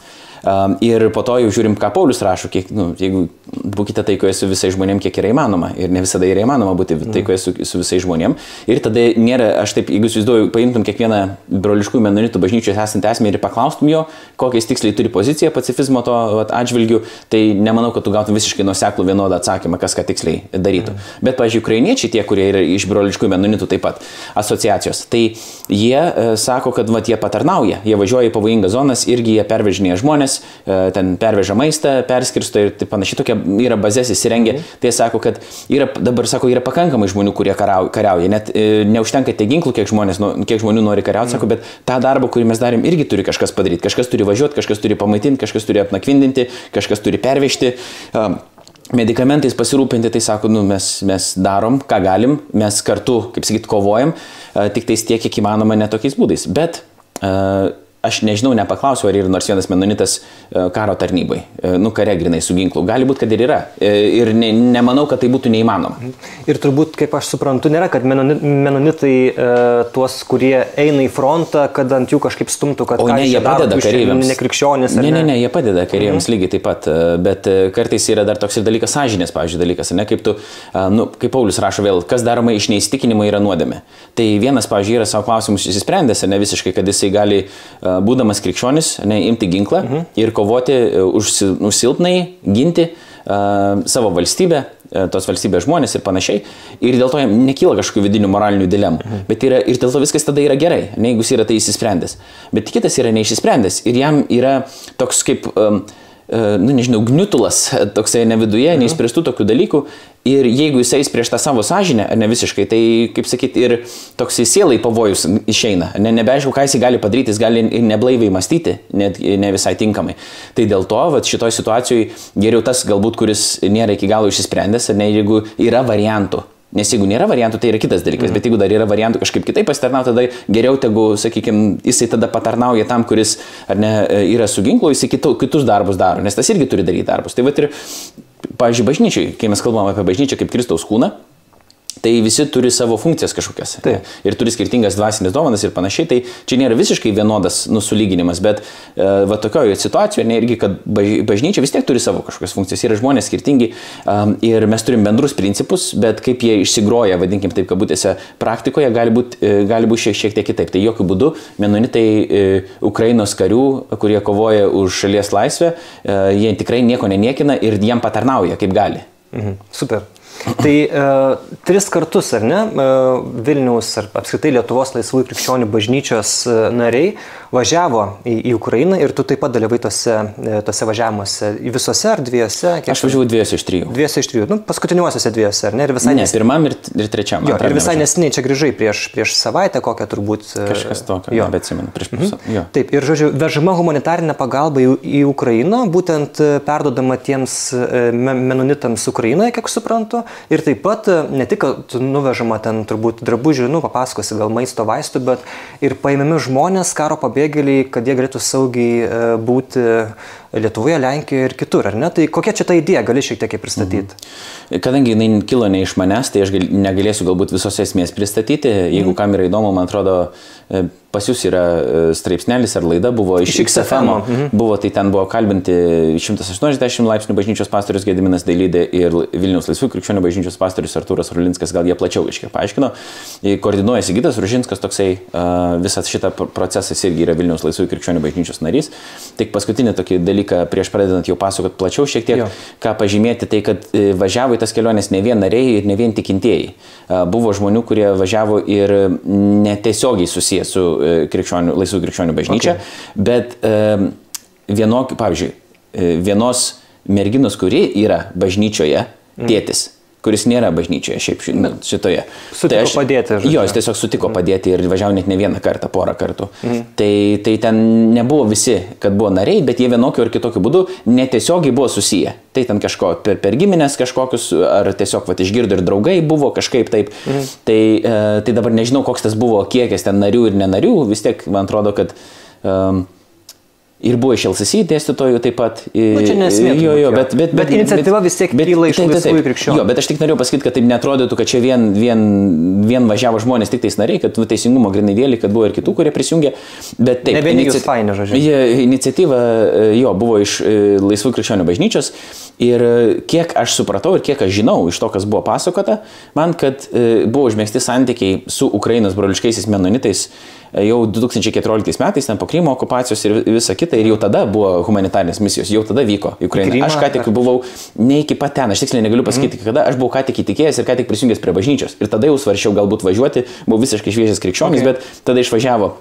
Ir po to jau žiūrim, ką Paulius rašo, kiek, nu, jeigu būkite taikoje su visais žmonėmis, kiek yra įmanoma. Ir ne visada yra įmanoma būti taikoje su, su visais žmonėmis. Ir tada nėra, aš taip, jeigu įsivaizduoju, paimtum kiekvieną broliškų menonitų bažnyčios esantį asmenį ir paklaustum jo, kokiais tiksliai turi poziciją pacifizmo to vat, atžvilgių, tai nemanau, kad tu gautum visiškai nuseklų vienodą atsakymą, kas ką tiksliai darytų. Mm. Bet, pažiūrėjau, ukrainiečiai, tie, kurie yra iš broliškų menonitų taip pat asociacijos, tai jie e, sako, kad vat, jie patarnauja, jie važiuoja į pavojingas zonas, irgi jie pervežinėja žmonės žmonės, e, ten perveža maistą, perskirsto ir panašiai tokia yra bazės įsirengę. Mhm. Tai sako, kad yra, dabar sako, yra pakankamai žmonių, kurie kariauja. Net e, neužtenka tie ginklų, kiek, žmonės, kiek žmonių nori kariauti, mhm. sako, bet tą darbą, kurį mes darėm, irgi turi kažkas padaryti. Kažkas turi važiuoti, kažkas turi pamaitinti, kažkas turi apnakvindinti, kažkas turi pervežti. Um, medikamentais pasirūpinti, tai sako, nu, mes, mes darom, ką galim, mes kartu, kaip sakyt, kovojam, uh, tik tais tiek, kiek įmanoma, netokiais būdais. Bet uh, aš nežinau, nepaklausiau, ar yra nors vienas menonitas e, karo tarnybai, e, nu kare grinai su ginklu. Gali būti, kad ir yra. E, ir ne, nemanau, kad tai būtų neįmanoma. Ir turbūt, kaip aš suprantu, nėra, kad menonitai e, tuos, kurie eina į frontą, kad ant jų kažkaip stumtų, kad... O ne, jie padeda kareiviams. Nekrikščionis. Ne, ne, ne, jie padeda kareiviams mhm. lygiai taip pat. Bet kartais yra dar toks ir dalykas sąžinės, pavyzdžiui, dalykas, ne kaip tu, nu, kaip Paulius rašo vėl, kas daroma iš neįstikinimo yra nuodėmė. Tai vienas, pavyzdžiui, yra savo klausimus įsisprendęs, ne visiškai, kad jisai gali uh, būdamas krikščionis, ne, imti ginklą mhm. ir kovoti e, už, už silpnai, ginti uh, savo valstybę, uh, tos valstybės žmonės ir panašiai. Ir dėl to jam nekyla kažkokių vidinių moralinių dilemų. Mhm. Bet yra, ir dėl to viskas tada yra gerai, ne jeigu jis yra tai įsisprendęs. Bet kitas yra neišsisprendęs ir jam yra toks kaip... Um, nu, nežinau, gniutulas toksai ne viduje, mhm. neįspręstų tokių dalykų Ir jeigu jis eis prieš tą savo sąžinę, ne visiškai, tai, kaip sakyti, ir toks į sielą į pavojus išeina. Ne, nebeaišku, ką jis gali padaryti, jis gali ir neblaiviai mąstyti, net ne visai tinkamai. Tai dėl to, va, šitoje situacijoje geriau tas galbūt, kuris nėra iki galo išsisprendęs, ne jeigu yra variantų. Nes jeigu nėra variantų, tai yra kitas dalykas, mm. bet jeigu dar yra variantų kažkaip kitaip pasitarnauti, tada geriau tegu, sakykime, jisai tada patarnauja tam, kuris ne, yra su ginklu, jisai kitu, kitus darbus daro, nes tas irgi turi daryti darbus. Tai va ir pavyzdžiui, bažnyčiai, kai mes kalbame apie bažnyčią kaip Kristaus kūną, Tai visi turi savo funkcijas kažkokias. Taip. Ir turi skirtingas dvasinės dovanas ir panašiai. Tai čia nėra visiškai vienodas nusulyginimas, bet e, va tokioje situacijoje, ne irgi, kad baž- bažnyčia vis tiek turi savo kažkokias funkcijas. Yra žmonės skirtingi um, ir mes turim bendrus principus, bet kaip jie išsigroja, vadinkim taip, kabutėse, praktikoje, gali būti e, būt šiek, šiek tiek kitaip. Tai jokių būdų menonitai e, Ukrainos karių, kurie kovoja už šalies laisvę, e, jie tikrai nieko neniekina ir jiem patarnauja kaip gali. Mhm. Super. Tai e, tris kartus, ar ne, e, Vilniaus ar apskritai Lietuvos laisvųjų krikščionių bažnyčios e, nariai važiavo į, į Ukrainą ir tu taip pat dalyvai tose, e, tose važiavimuose. Visose ar dviejose? Kiek Aš važiavau dviejose iš trijų. Dviejose iš trijų, nu, paskutiniuosiuose dviejose, ar ne? Ir visai Ne, nes- pirmam ir, ir trečiam. Jo, ir visai nesiniai čia grįžai prieš, prieš savaitę kokią turbūt. e, Kažkas tokio, Jo. bet atsimenu, prieš pusę. Mhm. Jo. Taip, ir žodžiu, vežama humanitarinė pagalba į, į Ukrainą, būtent e, perdodama tiems e, me- menonitams Ukrainoje, kiek suprantu, ir taip pat e, ne tik kad nuvežama ten turbūt drabužių, nu, papasakosi gal maisto vaistų, bet ir paimami žmonės, karo pabėgėliai, kad jie galėtų saugiai e, būti Lietuvoje, Lenkijoje ir kitur, ar ne? Tai kokia čia ta idėja, gali šiek tiek pristatyti? Mhm. Kadangi jinai kilo ne iš manęs, tai aš gal, negalėsiu galbūt visos esmės pristatyti. Jeigu Mhm. kam yra įdomu, man atrodo, e, pas jūs yra e, straipsnelis ar laida buvo iš, Iš XFM, XFM. mhm. Buvo, tai ten buvo kalbinti 180 laipsnių bažnyčios pastorius Gediminas Dailydė ir Vilniaus laisvų krikščionių bažnyčios pastorius Artūras Rulinskas, gal jie plačiau iškiek paaiškino. E, Koordinuoja Sigitas Ružinskas, toksai uh, visas šitą pr- procesas irgi yra Vilniaus laisvų krikščionių bažnyčios narys. Tik paskutinį tokį dalyką prieš pradedant jau pasakot plačiau šiek tiek, Jo. ką pažymėti, tai kad e, važiavo į tas keliones ne vien nariai ir ne vien tikintieji. Buvo žmonių, kurie važiavo ir netiesiogiai susijęs su e, krikščionių, laisvų krikščionių bažnyčia, okay. bet e, vienok, pavyzdžiui, vienos merginos, kuri yra bažnyčioje, tėtis. Kuris nėra bažnyčioje šiaip ši- nu, šitoje. Sutiko padėti, žodžiu. Jo, jis tiesiog sutiko padėti ir važiavo net ne vieną kartą, porą kartų. Mhm. Tai, tai ten nebuvo visi, kad buvo nariai, bet jie vienokiu ar kitokiu būdu netiesiogiai buvo susiję. Tai ten kažko per, per giminės kažkokius, ar tiesiog vat, išgirdo ir draugai buvo kažkaip taip. Mhm. Tai, e, tai dabar nežinau, koks tas buvo kiekis ten narių ir nenarių, vis tiek man atrodo, kad um, Ir buvo iš LCC dėstytojų taip pat. Nu, čia nesmė Jo, jo, jo. bet, bet, Bet iniciatyva vis tiek kyla iš taip, taip, taip. krikščionių. Jo, bet aš tik norėjau pasakyti, kad taip netrodytų, kad čia vien, vien, vien važiavo žmonės tik tais nariai, kad nu, teisingumo grinai dėlį, kad buvo ir kitų, kurie prisijungė. Bet taip, Ne vieni jūs inici- faini, žodžiu. Iniciatyva e, jo buvo iš e, Laisvų krikščionių bažnyčios ir e, kiek aš supratau ir kiek aš žinau iš to, kas buvo pasakota, man, kad buvo užmėgsti santykiai su Ukrainos broliškaisiais menonitais jau 2014 metais, ten po Krymo okupacijos ir visa kita, ir jau tada buvo humanitarinės misijos, jau tada vyko į Ukrainą. Krymą, Aš ką tik buvau ne iki pat ten, aš tiksliai negaliu pasakyti, mm. kada aš buvau ką tik įtikėjęs ir ką tik prisijungęs prie bažnyčios. Ir tada jau svaršiau galbūt važiuoti, buvau visiškai šviežias krikščionis, okay. bet tada išvažiavo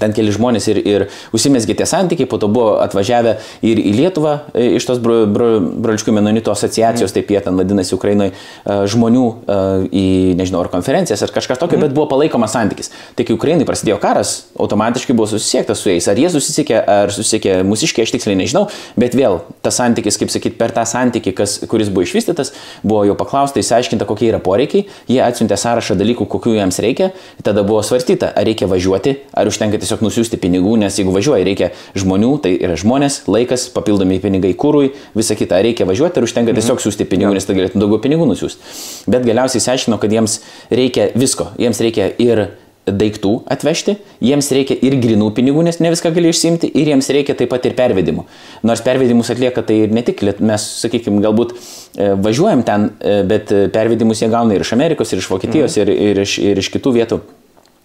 ten keli žmonės ir, ir užsimesgė tie santykiai, po to buvo atvažiavę ir į Lietuvą e, iš tos bro, bro, broliškų menonitų asociacijos, mm. taip jie ten vadinasi Ukrainoje, žmonių e, į, nežinau, ar konferencijas, ar kažkas tokio, mm. bet buvo palaikomas santykis. Tai kai Ukrainai prasidėjo karas, automatiškai buvo susisiektas su jais. Ar jie susisiekė, ar susisiekė mūsiškiai, aš tiksliai nežinau, bet vėl tas santykis, kaip sakyt, per tą santykį, kas, kuris buvo išvystytas, buvo jau paklausta, įsiaiškinta, kokie yra poreikiai, jie atsiuntė sąrašą dalykų, kokių jiems reikia, tada buvo svarstyta, ar reikia važiuoti, ar užtenka tiesiog nusiųsti pinigų, nes jeigu važiuoja, reikia žmonių, tai yra žmonės, laikas, papildomi pinigai kūrui, visa kita, reikia važiuoti, ar užtenka tiesiog siūsti pinigų, nes tada galėtum daugiau pinigų nusiųsti. Bet galiausiai išsiaiškino, kad jiems reikia visko, jiems reikia ir daiktų atvežti, jiems reikia ir grinų pinigų, nes ne viską gali išsimti, ir jiems reikia taip pat ir pervedimų. Nors pervedimus atlieka tai ir ne tik, mes, sakykime, galbūt e, važiuojam ten, e, bet e, pervedimus jie gauna ir iš Amerikos, ir iš Vokietijos, ir, ir, iš, ir iš kitų vietų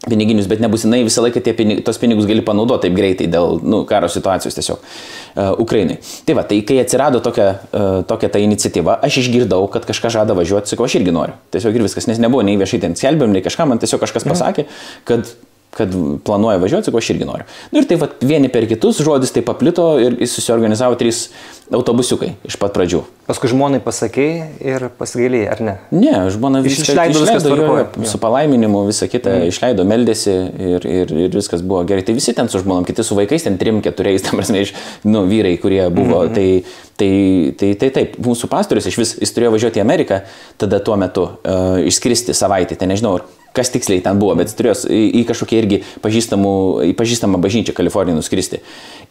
piniginius, bet nebūtinai visą laiką pinig, tos pinigus gali panaudoti taip greitai dėl nu, karo situacijos tiesiog uh, Ukrainai. Tai va, tai kai atsirado tokia, uh, tokia ta iniciatyva, aš išgirdau, kad kažką žada važiuoti, sakau, aš irgi noriu. Tiesiog ir viskas, nes nebuvo nei viešai ten skelbiam, nei kažką, man tiesiog kažkas pasakė, kad kad planuoja važiuoti, sakau, aš irgi noriu. Nu ir tai va, vieni per kitus žodis tai paplito ir susiorganizavo trys autobusiukai iš pat pradžių. Paskui žmonai pasakėjai ir pasigailėjai, ar ne? Ne, žmona viską išleido viskas jo, jo, jo. su palaiminimu, visą kitą mm. išleido, meldėsi ir, ir, ir viskas buvo gerai. Tai visi ten su žmonom, kiti su vaikais, ten trim, keturiais, tam prasme, iš, nu, vyrai, kurie buvo. Mm -hmm. tai, tai, tai, tai taip, mūsų pastorius iš vis, jis turėjo važiuoti į Ameriką, tada tuo metu uh, išskristi savaitę, ten nežinau, ar kas tiksliai ten buvo, bet jis turėjo į, į kažkokią irgi į pažįstamą bažnyčią Kaliforniją nuskristi.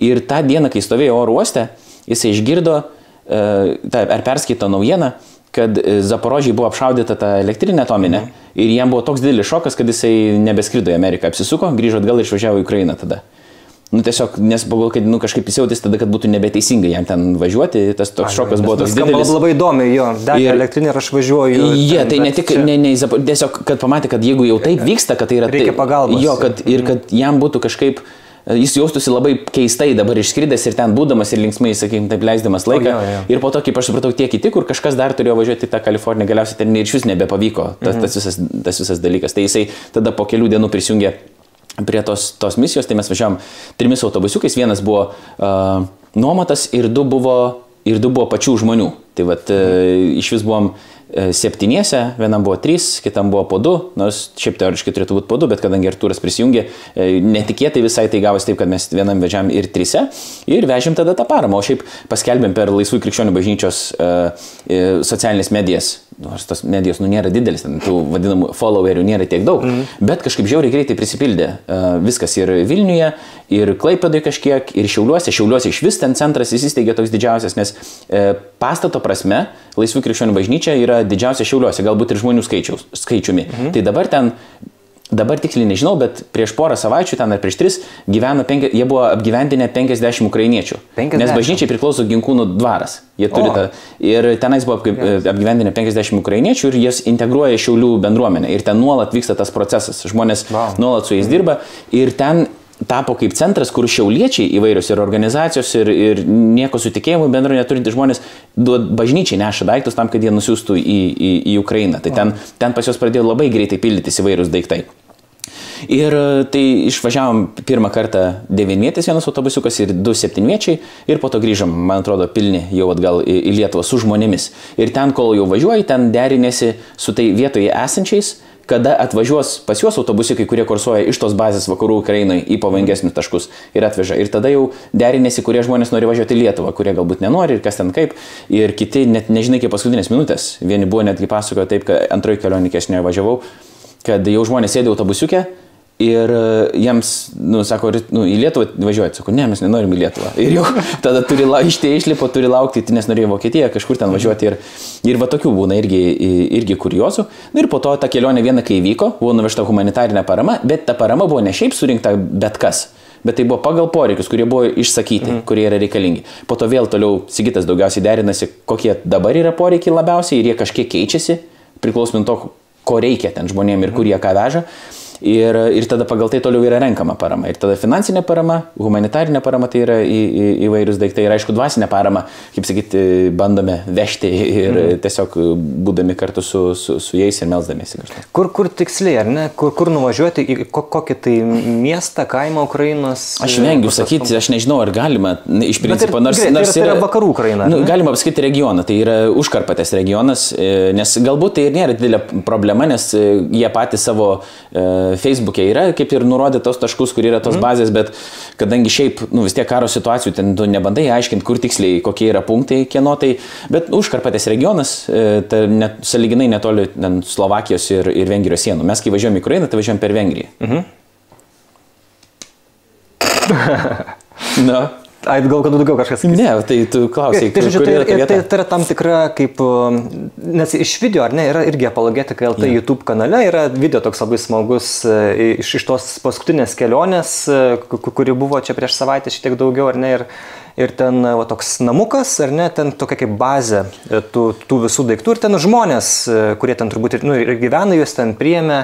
Ir tą dieną, kai stovėjo oro uoste, jisai išgirdo, e, taip, ar perskaito naujieną, kad e, Zaporožiai buvo apšaudyta ta elektrinė atominė mhm. ir jam buvo toks didelis šokas, kad jisai nebeskrido į Ameriką, apsisuko, grįžo atgal ir išvažiavo į Ukrainą tada. Nu, tiesiog, nes pagal, kad nu, kažkaip įsijautys tada, kad būtų nebeteisinga jam ten važiuoti, tas toks šokas buvo toks didelis. Labai įdomi, jo, dar ir elektrinė ir aš važiuoju. Jie, yeah, tai ne tik, čia... ne, ne, tiesiog, kad pamatė, kad jeigu jau taip vyksta, kad tai yra... Reikia pagalbos. Jo, kad, ir kad jam būtų kažkaip jis jaustųsi labai keistai dabar išskridęs ir ten būdamas ir linksmai, sakykime, taip leisdamas laiką. O, jo, jo. Ir po to, kaip aš supratau, tie kiti, kur kažkas dar turėjo važiuoti į tą Kaliforniją, galiausiai ten ir iš vis nebepavyko tas, mhm. tas, visas, tas visas dalykas. Tai jisai tada po kelių dienų prisijungė prie tos, tos misijos, tai mes važiavom trimis autobusiukais, vienas buvo uh, nuomotas ir du buvo, ir du buvo pačių žmonių. Tai vad, uh, iš vis buvom E, septyniese, vienam buvo trys, kitam buvo po du, nors šiaip teoriškai turėtų būti po du, bet kadangi Artūras prisijungė, e, netikėtai visai tai gavosi taip, kad mes vienam vežiam ir trise ir vežėm tada tą paramą, o šiaip paskelbėm per Laisvų krikščionių bažnyčios uh, socialinės medijas, nors tos medijos nu nėra didelis, tų vadinamų followerių nėra tiek daug, mm. bet kažkaip žiauriai greitai prisipildė viskas ir Vilniuje, ir Klaipėdoje kažkiek, ir Šiauliuose, Šiauliuose iš vis ten centras įsisteigė toks didžiausias, nes uh, pastato prasme Laisvų krikščionių bažnyčia yra didžiausia Šiauliuose, galbūt ir žmonių skaičiaus, skaičiumi. Mhm. Tai dabar ten Dabar tiksliai nežinau, bet prieš porą savaičių ten ar prieš tris gyveno, penki, jie buvo apgyvendinę 50 ukrainiečių. 50. Nes bažnyčiai priklauso Ginkūnų dvaras. Jie turi o. tą. Ir tenais buvo apgyvendinę 50 ukrainiečių ir jas integruoja Šiaulių bendruomenę. Ir ten nuolat vyksta tas procesas. Žmonės wow. nuolat su jais dirba. Ir ten tapo kaip centras, kur šiauliečiai įvairios ir organizacijos, ir, ir nieko su tikėjimu bendro neturintys žmonės bažnyčiai neša daiktus tam, kad jie nusiųstų į, į, į Ukrainą. Tai ten, ten pas juos pradėjo labai greitai pildytis įvairūs daiktai. Ir tai išvažiavom pirmą kartą devinvietis vienas autobusiukas ir du septynviečiai ir po to grįžom, man atrodo, pilni jau atgal į Lietuvą su žmonėmis. Ir ten, kol jau važiuoji, ten derinėsi su tai vietoje esančiais kada atvažiuos pas juos autobusiukai, kurie kursuoja iš tos bazės vakarų Ukrainoje į pavojingesnius taškus ir atveža. Ir tada jau derinėsi, kurie žmonės nori važiuoti į Lietuvą, kurie galbūt nenori ir kas ten kaip. Ir kiti net nežinai, kaip paskutinės minutės. Vieni buvo netgi pasakojo taip, kad antroji kelionė, kai aš nevažiavau, kad jau žmonės sėdė autobusiuke Ir e, jiems, nu, sako, nu, į Lietuvą važiuoti, sako, ne, mes nenorim į Lietuvą. Ir jau tada turi la, iš tie išlipo, turi laukti, nes norėjo Vokietiją, kažkur ten važiuoti. Ir, ir va tokių būna irgi, irgi kuriozų. Nu, ir po to ta kelionė viena, kai vyko, buvo nuvežta humanitarinė parama, bet ta parama buvo ne šiaip surinkta bet kas. Bet tai buvo pagal poreikius, kurie buvo išsakyti, mhm. kurie yra reikalingi. Po to vėl toliau Sigitas daugiausiai derinasi, kokie dabar yra poreikiai labiausiai ir jie kažkiek keičiasi, priklausomai to, ko reikia ten žmonėm ir kur jie ką veža. Ir, ir tada pagal tai toliau yra renkama parama. Ir tada finansinė parama, humanitarinė parama tai yra į, į, įvairius daiktai. Ir aišku, dvasinė parama, kaip sakyti, bandome vežti ir mhm. tiesiog būdami kartu su, su, su jais ir melzdamiesi kažką. Kur, kur tiksliai, ar ne? Kur, kur nuvažiuoti, į kokį tai miestą, kaimą Ukrainos? Aš vengiu sakyti, aš nežinau, ar galima, iš principo, ir, nors, greit, nors tai yra, yra vakarų Ukraina. Nu, galima pasakyti regioną, tai yra užkarpatės regionas, e, nes galbūt tai ir nėra didelė problema, nes e, jie patys savo e, Facebook'e yra kaip ir nurodytos taškus, kur yra tos mm. bazės, bet kadangi šiaip, nu, vis tiek karo situacijų, ten tu nebandai aiškinti, kur tiksliai, kokie yra punktai, kieno tai, bet užkarpatės regionas, e, tai net, saliginai netoli ten, Slovakijos ir, ir Vengrijos sienų. Mes kai važiuojame į Ukrainą, tai važiuojame per Vengriją. Mhm. Na. Ai, gal kad daugiau kažkas. Ne, tai tu klausai, tai, žodžiu, tai, tai, tai, tai yra tam tikra kaip, um, nes iš video, ar ne, yra irgi apologetika LT yeah. YouTube kanale, yra video toks labai smagus e, iš, iš tos paskutinės kelionės, e, kuri buvo čia prieš savaitę šiek tiek daugiau, ar ne, ir, ir ten va, toks namukas, ar ne, ten tokia kaip bazė e, tų, tų visų daiktų ir ten žmonės, kurie ten turbūt ir, nu, ir gyvena, juos ten priėmė.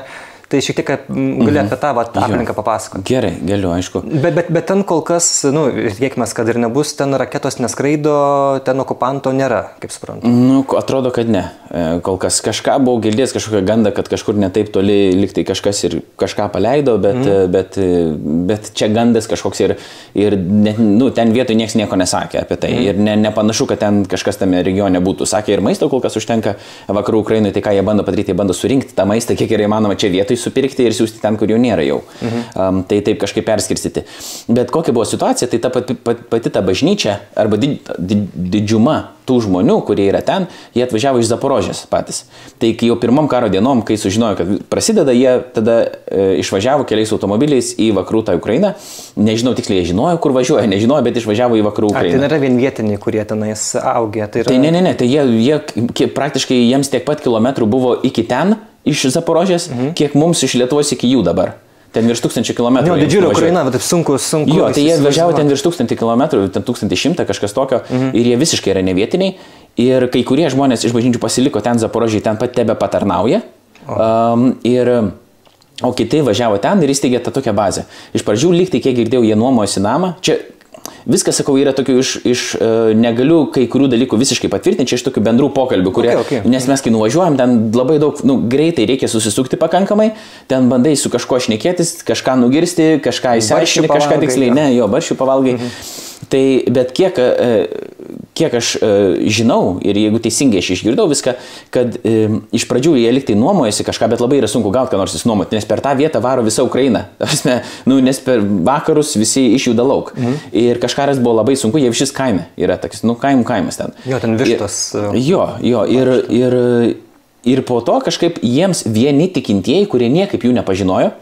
Tai šiek tiek gali mhm. apie tą vat, aplinką papasakoti. Gerai, galiu, aišku. Bet, bet, bet ten kol kas, nu, tikėkime, kad ir nebus, ten raketos neskraido, ten okupanto nėra, kaip suprantu. Nu, atrodo, kad ne. E, kol kas kažką buvau girdėjęs, kažkokią gandą, kad kažkur netaip toli liktai kažkas ir kažką paleido, bet, mhm. bet, bet čia gandas kažkoks ir, ir ne, nu, ten vietoj niekas nieko nesakė apie tai. Mhm. Ir ne, nepanašu, kad ten kažkas tame regione būtų. Sakė, ir maisto kol kas užtenka vakarų Ukrainai, tai ką jie bando padaryti, jie bando surinkti tą maistą, kiek yra įmanoma čia vietoj supirkti ir siūsti ten, kur jau nėra jau. Mhm. Um, tai taip kažkaip perskirstyti. Bet kokia buvo situacija, tai ta pati, pati, pati ta bažnyčia arba did, did, didžiuma tų žmonių, kurie yra ten, jie atvažiavo iš Zaporožės patys. Tai kai jau pirmom karo dienom, kai sužinojo, kad prasideda, jie tada e, išvažiavo keliais automobiliais į vakarų tą Ukrainą. Nežinau tiksliai, jie žinojo, kur važiuoja, nežinojo, bet išvažiavo į vakarų Ukrainą. Ar tai nėra vien vietiniai, kurie tenais augė? Tai, yra... tai ne, ne, ne, tai jie, jie praktiškai jiems tiek pat kilometrų buvo iki ten, iš Zaporožės, mhm. kiek mums iš Lietuvos iki jų dabar. Ten virš tūkstančio kilometrų. Jo, didžiulė Ukraina, bet sunku, sunku. Jo, tai jie važiavo ten virš tūkstantį kilometrų, ten tūkstantį šimtą kažkas tokio mhm. ir jie visiškai yra nevietiniai. Ir kai kurie žmonės iš bažnyčių pasiliko ten Zaporožiai, ten pat tebe patarnauja. O. Um, ir, o kiti važiavo ten ir įsteigė tą tokią bazę. Iš pradžių lyg tai, kiek girdėjau, jie nuomojasi namą. Čia Viskas, sakau, yra tokių iš, iš uh, negaliu kai kurių dalykų visiškai patvirtinti, čia iš tokių bendrų pokalbių, kurie, okay, okay. nes mes kai nuvažiuojam, ten labai daug, nu, greitai reikia susisukti pakankamai, ten bandai su kažkuo šnekėtis, kažką nugirsti, kažką įsiaiškinti, kažką tiksliai, ne, jo, baršių pavalgai. Mhm. Tai bet kiek, e, kiek aš e, žinau ir jeigu teisingai aš išgirdau viską, kad e, iš pradžių jie liktai nuomojasi kažką, bet labai yra sunku gauti ką nors įsinuomoti, nes per tą vietą varo visa Ukraina. Asme, nu, nes per vakarus visi išjuda lauk. Mhm. Ir kažkaras buvo labai sunku, jie šis kaime yra toks, nu, kaimų kaimas ten. Jo, ten vištos. Ir, jo, jo, ir, ir, ir po to kažkaip jiems vieni tikintieji, kurie niekaip jų nepažinojo,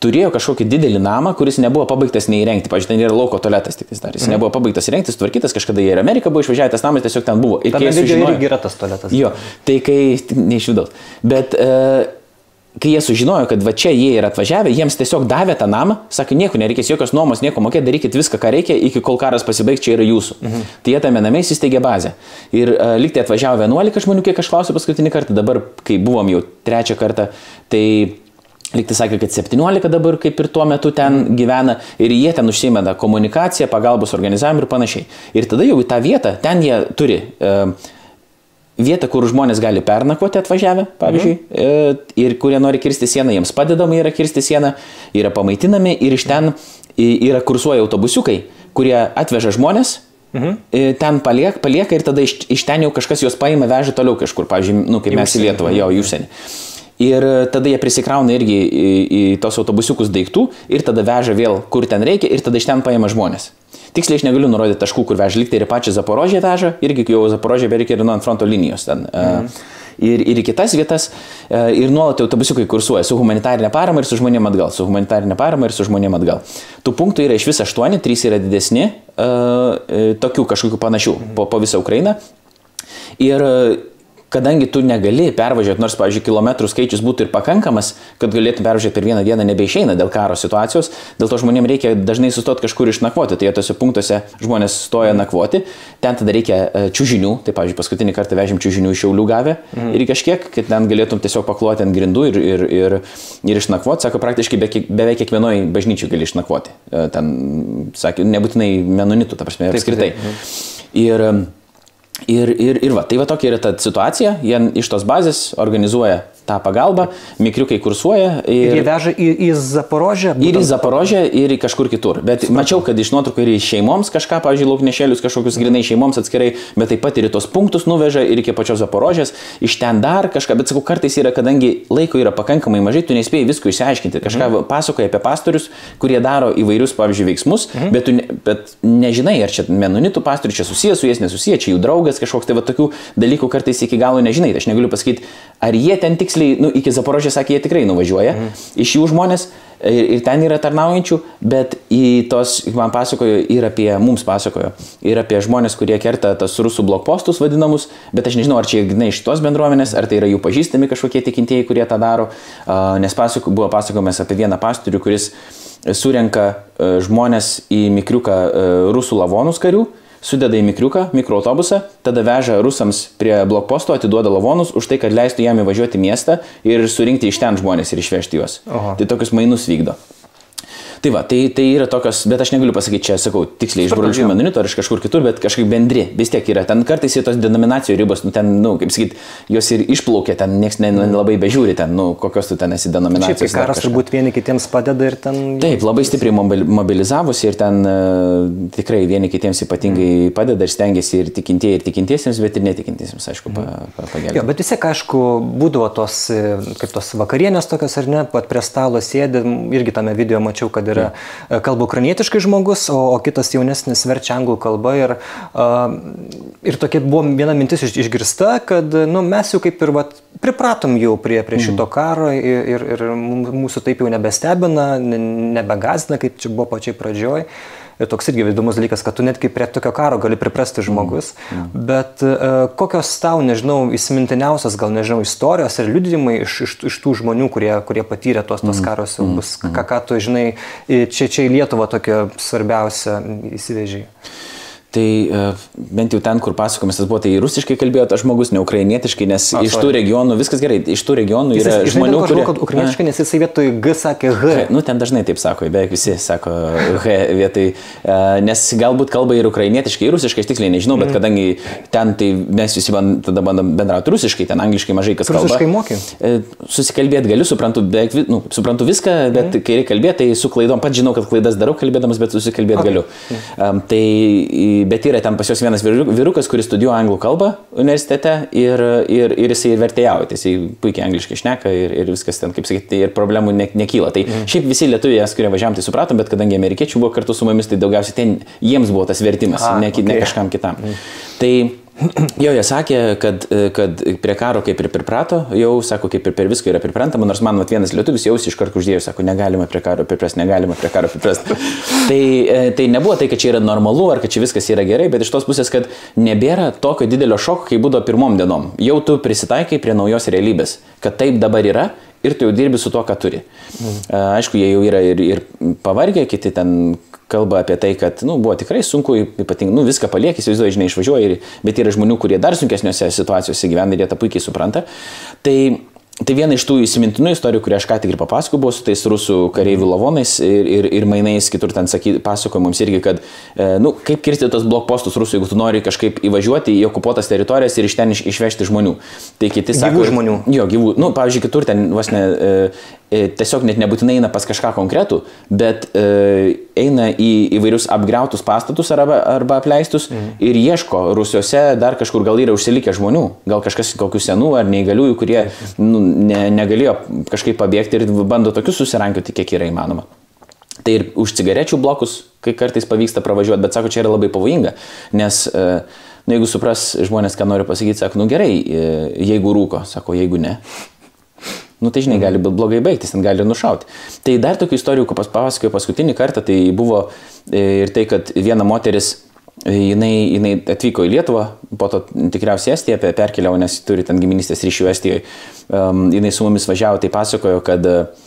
turėjo kažkokį didelį namą, kuris nebuvo pabaigtas neįrengti. Pavyzdžiui, ten yra lauko tualetas tik dar. Jis mm. nebuvo pabaigtas įrengti, tvarkytas, kažkada į Ameriką buvo išvažiavęs, tas namas tiesiog ten buvo. Ir kai jie sužinojo, irgi yra tas tualetas. Jo, tai kai, neišvidaus. Bet uh, kai jie sužinojo, kad va čia jie yra atvažiavę, jiems tiesiog davė tą namą, sakė, nieko nereikės, jokios nuomos, nieko mokėti, darykit viską, ką reikia, iki kol karas pasibaigs, čia yra jūsų. Mhm. Tai jie tame name įsisteigė bazę. Ir uh, liktai atvažiavo 11 žmonių, kiek aš klausiau paskutinį kartą, dabar, kai buvom jau trečią kartą, tai Liktai sakė, kad 17 dabar kaip ir tuo metu ten gyvena ir jie ten užsima tą komunikaciją, pagalbos organizavimą ir panašiai. Ir tada jau į tą vietą, ten jie turi e, vietą, kur žmonės gali pernakvoti atvažiavę, pavyzdžiui, mhm. ir kurie nori kirsti sieną, jiems padedama yra kirsti sieną, yra pamaitinami ir iš ten yra kursuoja autobusiukai, kurie atveža žmonės, Mhm. E, ten paliek, palieka ir tada iš, iš ten jau kažkas juos paima, veža toliau kažkur, pavyzdžiui, nu, kaip mes į Lietuvą, jo, į užsienį. Ir tada jie prisikrauna irgi į, į tos autobusiukus daiktų ir tada veža vėl, kur ten reikia ir tada iš ten paima žmonės. Tiksliai aš negaliu nurodyti taškų, kur veža, liktai ir pačią Zaporožę veža, irgi jau Zaporožė beveik ir nuo ant fronto linijos ten. Mhm. Ir, ir į kitas vietas, ir nuolat autobusiukai kursuoja su humanitarinė parama ir su žmonėm atgal, su humanitarinė parama ir su žmonėm atgal. Tų punktų yra iš viso aštuoni, trys yra didesni, tokių kažkokių panašių po, po visą Ukrainą. Ir kadangi tu negali pervažiuoti, nors, pavyzdžiui, kilometrų skaičius būtų ir pakankamas, kad galėtum pervažiuoti per vieną dieną, nebeišeina dėl karo situacijos, dėl to žmonėms reikia dažnai sustoti kažkur išnakvoti, tai tose punktuose žmonės stoja nakvoti, ten tada reikia e, čiūžinių, tai, pavyzdžiui, paskutinį kartą vežėm čiūžinių iš Šiaulių gavę mm. ir kažkiek, kad ten galėtum tiesiog pakloti ant grindų ir, ir, ir, ir išnakvoti, sako, praktiškai be, beveik kiekvienoje bažnyčiai gali išnakvoti, e, ten, sakė, nebūtinai menonitų, ta prasme, apskritai. Taip, taip, taip. Ir Ir, ir, ir va, tai va tokia yra ta situacija, jie iš tos bazės organizuoja tą pagalbą, mikriukai kursuoja. Ir, ir jie veža į, į Zaporožę? Ir į Zaporožę, ir į kažkur kitur. Bet Supratau. mačiau, kad iš nuotraukų ir į šeimoms kažką, pavyzdžiui, lauknešėlius kažkokius grinai šeimoms atskirai, bet taip pat ir į tos punktus nuveža ir iki pačios Zaporožės, iš ten dar kažką, bet sakau, kartais yra, kadangi laiko yra pakankamai mažai, tu nespėjai visko išsiaiškinti. Kažką mhm. pasakoja apie pastorius, kurie daro įvairius, pavyzdžiui, veiksmus, mhm. bet tu ne, bet nežinai, ar čia menonitų pastorius čia susijęs su jais, nesusijęs, čia jų draugas kažkoks, tai va tokių dalykų kartais iki galo nežinai. Tai aš negaliu pasakyti, ar jie ten tiksliai, nu, iki Zaporožės, sakė, jie tikrai nuvažiuoja. Mhm. Iš jų žmonės ir, ir ten yra tarnaujančių, bet į tos, man pasakojo, ir apie, mums pasakojo, ir apie žmonės, kurie kerta tas rusų blokpostus vadinamus, bet aš nežinau, ar čia grinai iš tos bendruomenės, ar tai yra jų pažįstami kažkokie tikintieji, kurie tą daro, nes pasako, buvo pasakomas apie vieną pastorių, kuris surenka žmonės į mikriuką rusų lavonus karių sudeda į mikriuką, mikroautobusą, tada veža rusams prie blokposto, atiduoda lavonus už tai, kad leistų jam įvažiuoti miestą ir surinkti iš ten žmonės ir išvežti juos. Oho. Tai tokius mainus vykdo. Tai va, tai, tai yra tokios, bet aš negaliu pasakyti čia, sakau, tiksliai iš broliškų menonitų ar iš kažkur kitur, bet kažkaip bendri, vis tiek yra. Ten kartais ir tos denominacijų ribos, nu ten, nu, kaip sakyt, jos ir išplaukia, ten niekas nelabai ne, bežiūri, ten, nu, kokios tu ten esi denominacijos. Šiaip karas turbūt vieni kitiems padeda ir ten. Taip, labai stipriai mobilizavusi ir ten uh, tikrai vieni kitiems ypatingai padeda ir stengiasi ir tikintieji, ir tikintiesiems, bet ir netikintiesiems, aišku, mm. pagelbėti. Jo, bet vis tiek, aišku, būdavo tos, kaip tos vakarienės tokios ar ne, pat prie stalo sėdė, irgi tame video mačiau, kad yra mm. kalba ukrainietiškai žmogus, o, o kitas jaunesnis verčia anglų kalbą. Ir, uh, ir tokia buvo viena mintis iš, išgirsta, kad nu, mes jau kaip ir vat, pripratom jau prie, prie šito mm. karo ir, ir, ir mūsų taip jau nebestebina, nebegazina, kaip čia buvo pačiai pradžioj. Ir toks irgi įdomus dalykas, kad tu netgi prie tokio karo gali priprasti žmogus. Mm. Mm. Bet uh, kokios tau, nežinau, įsimintiniausias, gal nežinau, istorijos ir liudijimai iš, iš, iš tų žmonių, kurie, kurie patyrė tos, tos mm. karo siaubus, mm. ką, ką tu, žinai, čia, čia į Lietuvą tokia svarbiausia įsivežiai? Tai uh, bent jau ten, kur pasakomis tas buvo, tai rusiškai kalbėjo tas žmogus, ne ukrainietiškai, nes A, iš tų regionų viskas gerai, iš tų regionų yra jis, žmonių, kurie... Kad ukrainietiškai, nes jisai vietoj G sakė H. H. Nu, ten dažnai taip sako, beveik visi sako H vietoj, uh, nes galbūt kalba ir ukrainietiškai, ir rusiškai, aš tiksliai nežinau, bet mm. kadangi ten tai mes visi band, tada bandom bendrauti rusiškai, ten angliškai mažai kas kalba. Rusiškai moki? Uh, susikalbėti galiu, suprantu, beveik, nu, suprantu viską, bet mm. kai reikia kalbėti, tai su klaidom, pat žinau, kad klaidas darau kalbėdamas, bet susikalbėti okay. galiu. Um, tai, bet yra ten pas juos vienas vyrukas, kuris studijuoja anglų kalbą universitete ir, ir, ir jisai vertėjauja, tai jisai puikiai angliškai šneka ir, ir viskas ten, kaip sakyti, ir problemų ne, nekyla. Tai mm. šiaip visi lietuviai, kurie važiavam, tai supratom, bet kadangi amerikiečių buvo kartu su mumis, tai daugiausiai ten jiems buvo tas vertimas, A, ne, okay. ne kažkam kitam. Mm. Tai Jo, jie sakė, kad, kad prie karo kaip ir priprato, jau, sako, kaip ir per viską yra priprantama, nors man vat, vienas lietuvis jau iš karto uždėjo, sako, negalima prie karo priprasti, negalima prie karo priprasti. tai, e, tai nebuvo tai, kad čia yra normalu ar kad čia viskas yra gerai, bet iš tos pusės, kad nebėra tokio didelio šoko, kaip būdavo pirmom dienom. Jau tu prisitaikai prie naujos realybės, kad taip dabar yra ir tu jau dirbi su tuo, ką turi. Mm. Aišku, jie jau yra ir, ir pavargę, kiti ten kalba apie tai, kad nu, buvo tikrai sunku, ypatingai, nu, viską palieki, įsivaizduoji, žinai, išvažiuoji, bet yra žmonių, kurie dar sunkesniuose situacijose gyvena ir jie tą puikiai supranta. Tai Tai viena iš tų įsimintinų istorijų, kurią aš ką tik ir papasakojau, buvo su tais rusų kareivių lavonais ir, ir, ir mainais, kitur ten saky, pasakojo mums irgi, kad, e, nu, kaip kirsti tos blokpostus rusų, jeigu tu nori kažkaip įvažiuoti į okupuotas teritorijas ir iš ten iš, išvežti žmonių. Tai kiti sako. Gyvų žmonių. Jo, gyvų. Nu, pavyzdžiui, kitur ten vos ne, e, tiesiog net nebūtinai eina pas kažką konkretų, bet e, eina į įvairius apgriautus pastatus arba, arba apleistus mhm. ir ieško Rusijose dar kažkur gal yra užsilikę žmonių, gal kažkas kokių senų ar neįgaliųjų, kurie nu, ne, negalėjo kažkaip pabėgti ir bando tokius susirankioti, kiek yra įmanoma. Tai ir už cigarečių blokus, kai kartais pavyksta pravažiuoti, bet sako, čia yra labai pavojinga, nes, e, nu, jeigu supras žmonės, ką noriu pasakyti, sako, nu gerai, e, jeigu rūko, sako, jeigu ne. Nu tai žinai, gali blogai baigtis, ten gali nušauti. Tai dar tokių istorijų, ko papasakoju paskutinį kartą, tai buvo e, ir tai, kad viena moteris Jinai, jinai atvyko į Lietuvą, po to tikriausiai Estiją perkeliavo, nes turi ten giminystės ryšių Estijoje. Um, jinai su mumis važiavo, tai pasakojo, kad uh,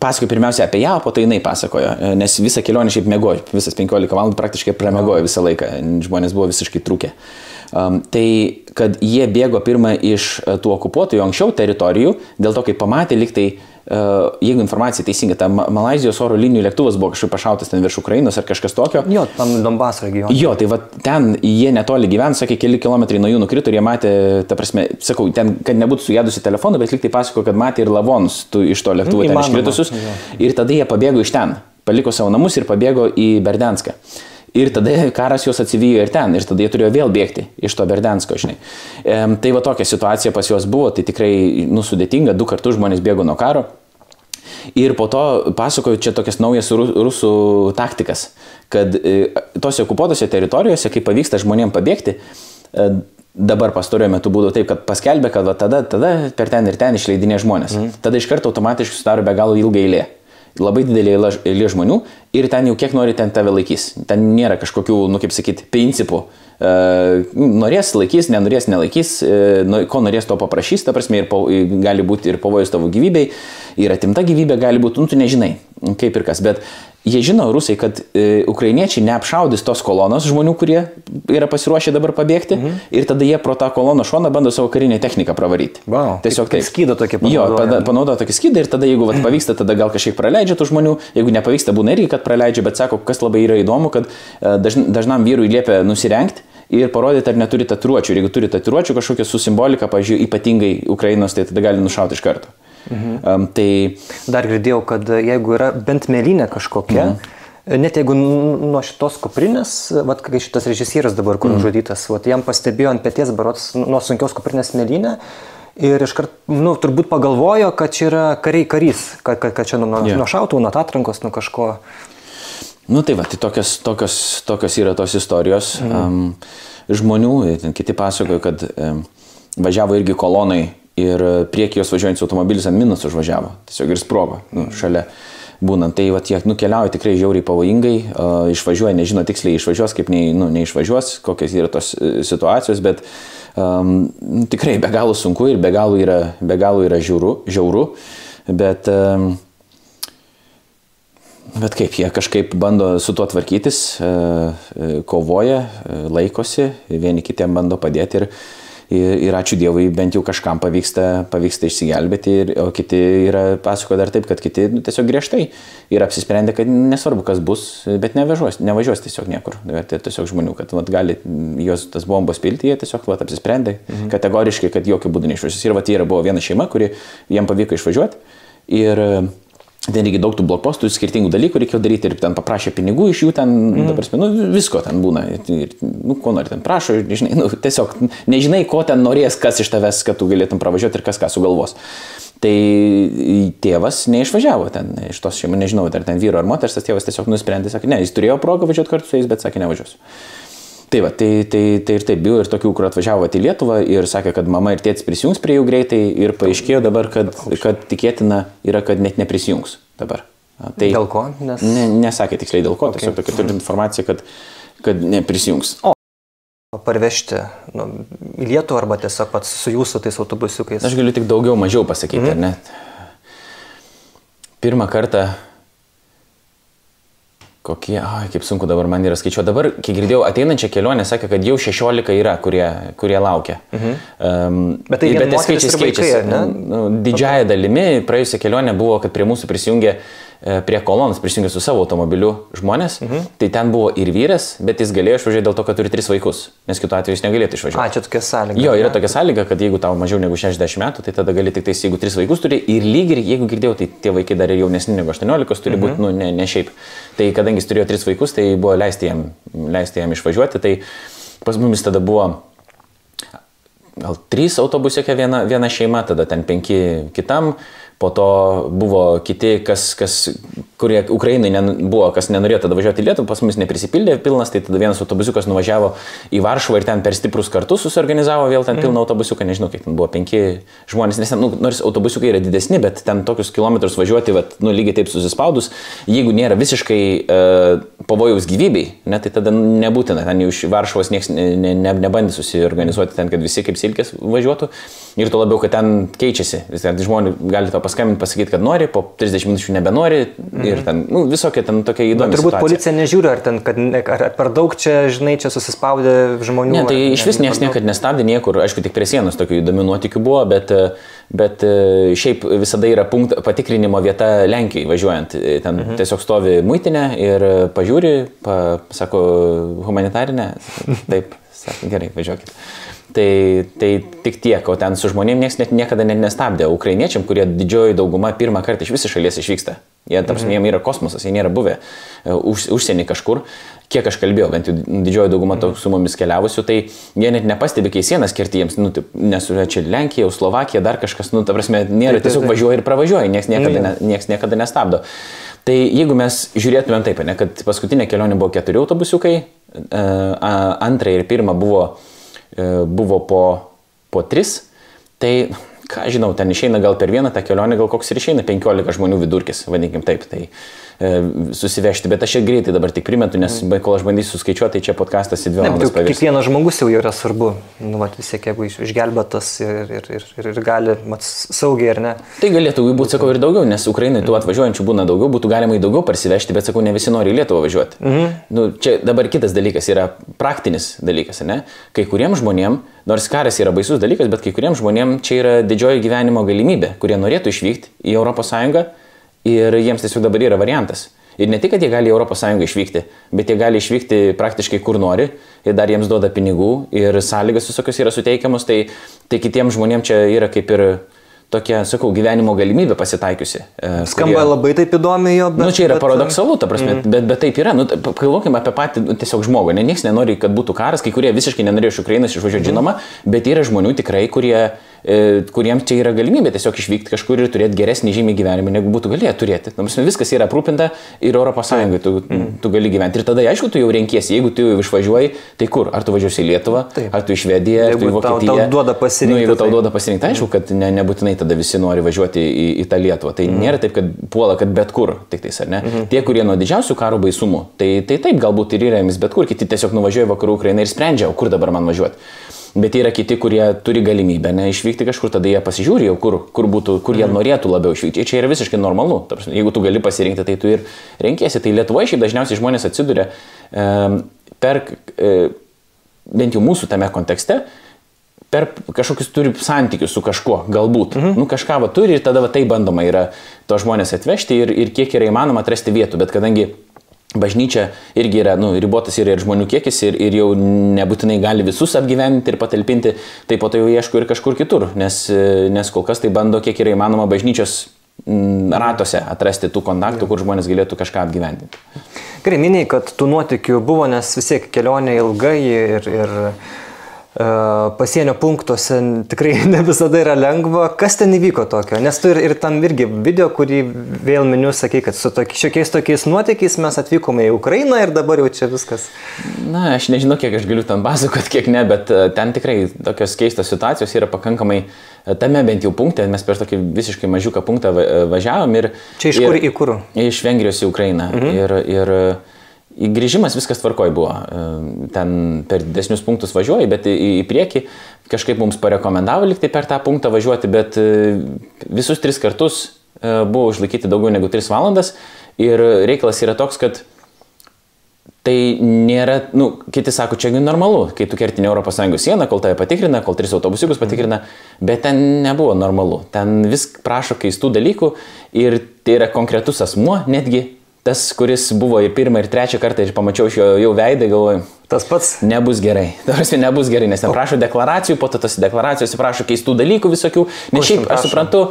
pasakojo pirmiausia apie ją, po to jinai pasakojo, e, nes visą kelionę šiaip mėgojo, visas 15 valandų praktiškai pramėgojo visą laiką, žmonės buvo visiškai trūkę. Um, tai, kad jie bėgo pirmą iš uh, tų okupuotojų anksčiau teritorijų, dėl to, kai pamatė liktai uh, E, jeigu informacija teisinga, ta Malazijos oro linijų lėktuvas buvo kažkaip pašautas ten virš Ukrainos ar kažkas tokio. Jo, tam Donbass regione. Jo, tai va ten jie netoli gyvena, sakė, keli kilometrai nuo jų nukrito ir jie matė, ta prasme, sakau, ten, kad nebūtų sugedusi telefoną, bet liktai pasako, kad matė ir lavonus iš to lėktuvo ten iškritusius. Ir tada jie pabėgo iš ten, paliko savo namus ir pabėgo į Berdenską. Ir tada karas juos atsivijo ir ten, ir tada jie turėjo vėl bėgti iš to Berdensko, žinai. E, tai va tokia situacija pas juos buvo, tai tikrai nusudėtinga, du kartus žmonės bėgo nuo karo. Ir po to pasakoju čia tokias naujas rusų taktikas, kad e, tose okupuotose teritorijose, kai pavyksta žmonėms pabėgti, e, dabar pastaruoju metu būdavo taip, kad paskelbė, kad va, tada, tada per ten ir ten išleidinė žmonės. Mm. Tada iš karto automatiškai sudaro be galo ilgą eilę labai didelė eilė žmonių ir ten jau kiek nori ten tave laikys. Ten nėra kažkokių, nu kaip sakyti, principų, norės laikys, nenorės nelaikys, nu, ko norės to paprašys, ta prasme, ir po, gali būti ir pavojus tavo gyvybei, ir atimta gyvybė gali būti, nu tu nežinai, kaip ir kas, bet Jie žino, rusai, kad e, ukrainiečiai neapšaudys tos kolonos žmonių, kurie yra pasiruošę dabar pabėgti mhm. ir tada jie pro tą koloną šoną bando savo karinę techniką pravaryti. Wow. Tiesiog tai skydą tokį panaudoja. Jo, panaudoja tokį skydą ir tada jeigu vat, pavyksta, tada gal kažkiek praleidžia tų žmonių, jeigu nepavyksta, būna irgi, kad praleidžia, bet sako, kas labai yra įdomu, kad e, dažn, dažnam vyrui liepia nusirengti ir parodyti, ar neturi tatuiruočių. Ir jeigu turi tatuiruočių kažkokią su simbolika, pažiūrėjau, ypatingai Ukrainos, tai tada gali nušauti iš karto. Mhm. Um, tai... Dar girdėjau, kad jeigu yra bent mėlynė kažkokia, mhm Net jeigu nuo šitos kuprinės, vat, kai šitas režisierius dabar, kur mm. žudytas, vat, jam pastebėjo ant pėties barots nuo sunkios kuprinės mėlynę ir iškart, nu, turbūt pagalvojo, kad čia yra kariai karys, kad, kad, kad čia nuo, yeah. nuo šautų, nuo atrankos, nuo kažko. Nu tai va, tai tokios, tokios, tokios yra tos istorijos. Mm. Um, žmonių, kiti pasakojo, kad um, važiavo irgi kolonai ir priekį jos važiuojantis automobilis ant minus užvažiavo, tiesiog ir sprogo nu, šalia. Būnant. Tai vat, jie nukeliauja tikrai žiauriai pavojingai, uh, išvažiuoja, nežino tiksliai išvažiuos, kaip nei, nu, neišvažiuos, kokios yra tos e, situacijos, bet um, tikrai be galo sunku ir be galo yra, be galo yra žiauru, žiauru bet, um, bet kaip jie kažkaip bando su tuo tvarkytis, uh, kovoja, laikosi, vieni kitiem bando padėti ir Ir, ir ačiū Dievui, bent jau kažkam pavyksta, pavyksta išsigelbėti, ir, o kiti yra pasako dar taip, kad kiti nu, tiesiog griežtai yra apsisprendę, kad nesvarbu, kas bus, bet nevažiuos, nevažiuos tiesiog niekur. Tai tiesiog žmonių, kad vat, gali jos tas bombos pilti, jie tiesiog vat, apsisprendė mhm. kategoriškai, kad jokių būdų neišvažiuos. Ir vat, yra buvo viena šeima, kuri jiem pavyko išvažiuoti. Ir Ten reikia daug tų blokpostų, skirtingų dalykų reikėjo daryti ir ten paprašė pinigų iš jų, ten, mm. dabar, nu, visko ten būna. Ir, nu, ko nori ten prašo, žinai, nu, tiesiog nežinai, ko ten norės, kas iš tavęs, kad tu galėtum pravažiuoti ir kas ką sugalvos. Tai tėvas neišvažiavo ten iš tos šeimos, nežinau, ar ten vyro ar moters, tas tėvas tiesiog nusprendė, sakė, ne, jis turėjo progą važiuoti kartu su jais, bet sakė, nevažiuosiu. Tai va, tai, tai, tai ir taip buvo ir tokių, kur atvažiavo į Lietuvą ir sakė, kad mama ir tėtis prisijungs prie jų greitai ir paaiškėjo dabar, kad, kad tikėtina yra, kad net neprisijungs dabar. Tai dėl ko? Nes... Ne, nesakė tiksliai dėl ko, okay. tiesiog tokia turi informacija, kad, kad neprisijungs. O parvežti nu, į Lietuvą arba tiesiog pats su jūsų tais autobusiukais? Aš galiu tik daugiau mažiau pasakyti, mm. ar ne? Pirmą kartą Kokie, ai, kaip sunku dabar man yra skaičiuoti. Dabar, kiek girdėjau, ateinančią kelionę sakė, kad jau 16 yra, kurie, kurie laukia. Mhm. Um, bet tai bet skaičiai skaičiasi. Nu, didžiaja dalimi praėjusią kelionę buvo, kad prie mūsų prisijungė uh, prie kolonos prisijungė su savo automobiliu žmonės, mhm. tai ten buvo ir vyras, bet jis galėjo išvažiuoti dėl to, kad turi tris vaikus, nes kitu atveju jis negalėtų išvažiuoti. A, čia tokia sąlyga. Jo, yra tokia sąlyga, kad jeigu tau mažiau negu 60 metų, tai tada gali tik tais, jeigu tris vaikus turi ir lygiai, jeigu girdėjau, tai tie vaikai dar ir jaunesni negu 18, turi mhm. būti, nu, ne, ne šiaip. Tai kadangi jis turėjo tris vaikus, tai buvo leisti jam, leisti jam išvažiuoti, tai pas mumis tada buvo gal trys autobusiuke viena, viena šeima, tada ten penki kitam po to buvo kiti, kas, kas, kurie Ukrainai ne, buvo, kas nenorėjo tada važiuoti į Lietuvą, pas mus neprisipildė pilnas, tai tada vienas autobusiukas nuvažiavo į Varšuvą ir ten per stiprus kartus susiorganizavo vėl ten pilną mm. autobusiuką, nežinau, kiek ten buvo, penki žmonės, nes ten, nu, nors autobusiukai yra didesni, bet ten tokius kilometrus važiuoti, vat, nu, lygiai taip susispaudus, jeigu nėra visiškai uh, pavojaus gyvybei, ne, tai tada nebūtina, ten iš Varšuvos niekas ne, ne, ne, nebandė susiorganizuoti ten, kad visi kaip silkės važiuotų ir to labiau, kad ten keičiasi, vis ten žmonės gali to paskambinti, pasakyti, kad nori, po 30 minučių nebenori mhm. ir ten, nu, visokie ten tokie įdomus. Turbūt situacija. policija nežiūri, ar, ten, kad, ar, ar per daug čia, žinai, čia susispaudė žmonių. Ne, tai ar, iš vis niekas niekada nestabdė niekur, aišku, tik prie sienos tokių įdomių nuotikių buvo, bet, bet šiaip visada yra punkt, patikrinimo vieta Lenkijai važiuojant. Ten mhm. tiesiog stovi muitinė ir pažiūri, pa, sako, humanitarinė, taip, sako, gerai, važiuokit. Tai, tai tik tiek, o ten su žmonėmis niekas net niekada net nestabdė. Ukrainiečiam, kurie didžioji dauguma pirmą kartą iš viso šalies išvyksta. Jie, tarsi, mhm. jiem yra kosmosas, jie nėra buvę e, už, užsienį kažkur. Kiek aš kalbėjau, bent jau didžioji dauguma to su mumis keliavusių, tai jie net nepastebi, kai sienas kerti jiems, nu, taip, nes čia Lenkija, Slovakija, dar kažkas, nu, ta prasme, nėra, tiesiog važiuoja ir pravažiuoja, niekas niekada, ne, niekas niekada nestabdo. Tai jeigu mes žiūrėtumėm taip, ne, kad paskutinė kelionė buvo keturi autobusiukai, e, antra ir pirma buvo buvo po, po tris, tai ką žinau, ten išeina gal per vieną tą kelionę, gal koks ir išeina 15 žmonių vidurkis, vadinkim taip. Tai e, susivežti, bet aš čia greitai dabar tik primetu, nes mm. kol aš bandysiu suskaičiuoti, tai čia podcastas į dvi valandas pavyks. kiekvienas žmogus jau yra svarbu. Nu, vat, vis tiek, jeigu iš- išgelbėtas ir, ir, ir, ir, ir gali mat, saugiai ar ne. Tai galėtų būti, sakau, ir daugiau, nes Ukrainai tų atvažiuojančių būna daugiau, būtų galima į daugiau parsivežti, bet sakau, ne visi nori į Lietuvą važiuoti. Mhm. Nu, čia dabar kitas dalykas yra praktinis dalykas, ne? Kai kuriems žmonėms, nors karas yra baisus dalykas, bet kai kuriems žmonėms čia yra didžioji gyvenimo galimybė, kurie norėtų išvykti į ES ir jiems tiesiog dabar yra variantas. Ir ne tik, kad jie gali į ES išvykti, bet jie gali išvykti praktiškai kur nori ir dar jiems duoda pinigų ir sąlygas visokios yra suteikiamos, tai, tai kitiems žmonėms čia yra kaip ir tokia, sakau, gyvenimo galimybė pasitaikiusi. e, Skamba kurie- labai taip įdomiai jo, bet... Na, nu, čia yra bet, paradoksalu, ta prasme, mm. bet, bet taip yra. Nu, Pagalvokime apie patį nu, tiesiog žmogų. Ne, niekas nenori, kad būtų karas, kai kurie visiškai nenorėjo iš Ukrainos išvažiuoti, žinoma, bet yra žmonių tikrai, kurie, kuriems čia yra galimybė tiesiog išvykti kažkur ir turėti geresnį žymiai gyvenimą, negu būtų galėję turėti. Prasme, viskas yra aprūpinta ir ES tu, mm. tu gali gyventi. Ir tada, aišku, tu jau renkiesi, jeigu tu jau išvažiuoji, tai kur? Ar tu važiuosi į Lietuvą, Taip. ar tu į Švediją, ar tu į Jeigu tau- Vokietiją. tau duoda pasirinkti, Nu, jeigu tau tai- duoda pasirinkti, aišku, kad ne, nebūtinai tada visi nori važiuoti į, į tą Lietuvą. Tai mm. nėra taip, kad puola, kad bet kur, tik tais, ar ne? Mm -hmm. Tie, kurie nuo didžiausių karo baisumų, tai, tai taip galbūt ir yra jiems bet kur, kiti tiesiog nuvažiuoja vakarų Ukrainą ir sprendžia, o kur dabar man važiuoti. Bet yra kiti, kurie turi galimybę ne, išvykti kažkur, tada jie pasižiūri jau, kur, kur, būtų, kur jie norėtų labiau išvykti. Ir čia yra visiškai normalu. Ta prasme, Jeigu tu gali pasirinkti, tai tu ir renkiesi. Tai Lietuvoje šiaip dažniausiai žmonės atsiduria e, per, e, bent jau mūsų tame kontekste, per kažkokius turi santykius su kažkuo, galbūt. Mhm. Nu, kažką va turi ir tada va tai bandoma yra to žmonės atvežti ir, ir kiek yra įmanoma atrasti vietų. Bet kadangi bažnyčia irgi yra nu, ribotas yra ir žmonių kiekis ir, ir jau nebūtinai gali visus apgyventi ir patalpinti, tai po to jau ieško ir kažkur kitur, nes, nes kol kas tai bando kiek yra įmanoma bažnyčios mm, ratose atrasti tų kontaktų, kur žmonės galėtų kažką apgyvendinti. Gerai, minėjai, kad tų nuotikių buvo, nes vis tiek kelionė ilga ir, ir pasienio punktuose tikrai ne visada yra lengva. Kas ten įvyko tokio? Nes tu ir, ir tam irgi video, kurį vėl miniu, sakai, kad su toki, šiokiais tokiais nuotykiais mes atvykome į Ukrainą ir dabar jau čia viskas. Na, aš nežinau, kiek aš galiu ten pasakoti, kiek ne, bet e, ten tikrai tokios keistos situacijos yra pakankamai, e, tame bent jau punkte, mes per tokį visiškai mažiuką punktą va- e, važiavom ir... Čia iš ir, kur į kur? Iš Vengrijos į Ukrainą. Mhm. Ir, ir grįžimas viskas tvarkoj buvo. Ten per didesnius punktus važiuoji, bet į, priekį kažkaip mums parekomendavo likti per tą punktą važiuoti, bet e, visus tris kartus e, buvo užlaikyti daugiau negu 3 valandas. Ir reikalas yra toks, kad Tai nėra, nu, kiti sako, čia normalu, kai tu kertini ES sieną, kol tave patikrina, kol tris autobusiukus patikrina, bet ten nebuvo normalu. Ten vis prašo keistų dalykų ir tai yra konkretus asmuo, netgi tas, kuris buvo ir pirmą, ir trečią kartą ir pamačiau iš jo jau veidą, galvoju, Tas pats. nebus gerai. Tarsi nebus gerai, nes ten prašo deklaracijų, po to tos deklaracijos prašo keistų dalykų visokių. Nes šiaip aš prašo?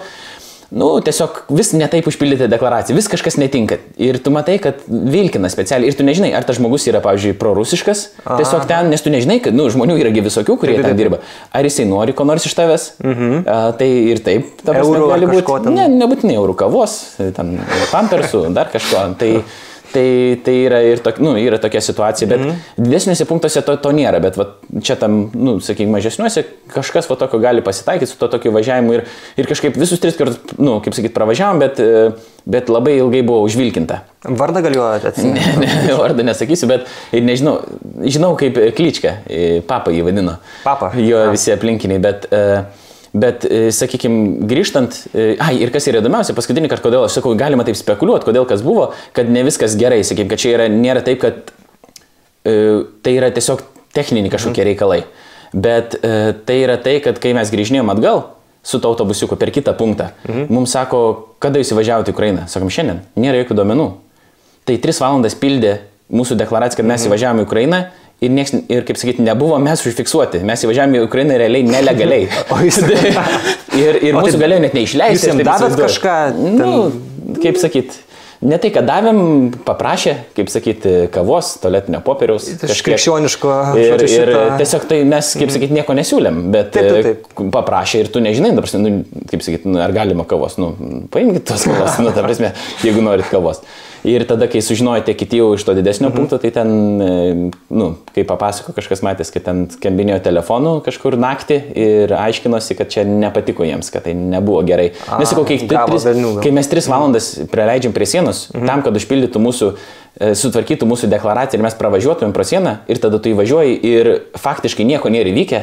Nu, tiesiog vis netaip užpildyti deklaraciją, vis kažkas netinka. Ir tu matai, kad vilkina specialiai. Ir tu nežinai, ar tas žmogus yra, pavyzdžiui, prorusiškas. Aha. Tiesiog ten, nes tu nežinai, kad, nu, žmonių yra visokių, kurie Taip, ten dirba. Ar jisai nori ko nors iš tavęs? Mhm. A, tai ir taip, Eurų gali būti. Ne, nebūtinai eurų kavos, ten pampersų, dar kažko. Tai, tai, tai yra ir tok, nu, yra tokia situacija, bet mm. didesniuose punktuose to, to nėra, bet va, čia tam, nu, sakykime, mažesniuose kažkas va tokio gali pasitaikyti su to tokiu važiavimu ir, ir kažkaip visus tris kartus, nu, kaip sakyt, pravažiavom, bet, e, bet labai ilgai buvo užvilkinta. Vardą galiu atsimti. Ne, ne, vardą nesakysiu, bet ir nežinau, žinau kaip Klyčka, papa jį vadino. Papa. Jo A. visi aplinkiniai, bet, e, bet sakykime, grįžtant, e, ai, ir kas yra įdomiausia, paskutinį kartą, kodėl aš sakau, galima taip spekuliuoti, kodėl kas buvo, kad ne viskas gerai, sakykime, kad čia yra, nėra taip, kad e, tai yra tiesiog techniniai kažkokie reikalai. Bet e, tai yra tai, kad kai mes grįžinėjom atgal su to autobusiuku per kitą punktą, mhm. mums sako, kada jūs įvažiavote į Ukrainą. Sakom, šiandien, nėra jokių duomenų. Tai tris valandas pildė mūsų deklaraciją, kad mes mhm. įvažiavome į Ukrainą. Ir, nieks, ir, kaip sakyti, nebuvo mes užfiksuoti. Mes įvažiavome į Ukrainą realiai nelegaliai. O jūs- ir ir O mūsų tai galėjo net neišleisti. jūs taip davėt kažką ten? Nu, kaip sakyt, ne tai, kad davėm, paprašė, kaip sakyti, kavos, tualetinio popieriaus. Iš krikščioniško, Ir, ir tiesiog tai mes, kaip sakyti, nieko nesiūlėm, bet Taip, taip, e, paprašė ir tu nežinai, dabar, nu, kaip sakyti, nu, ar galima kavos, nu, paimkite tos kavos, nu, ta prasme, jeigu norit kavos. Ir tada, kai sužinojote kiti jau iš to didesnio mhm. punkto, tai ten, e, nu, kaip papasako kažkas matęs, kad ten skambinėjo telefonu kažkur naktį ir aiškinosi, kad čia nepatiko jiems, kad tai nebuvo gerai. Nes sakau, kai, tris, kai mes tris valandas praleidžiam prie sienos, mhm. tam, kad užpildytų mūsų e, sutvarkytų mūsų deklaraciją ir mes pravažiuotumėm pro sieną ir tada tu įvažiuoji ir faktiškai nieko nėra įvykę,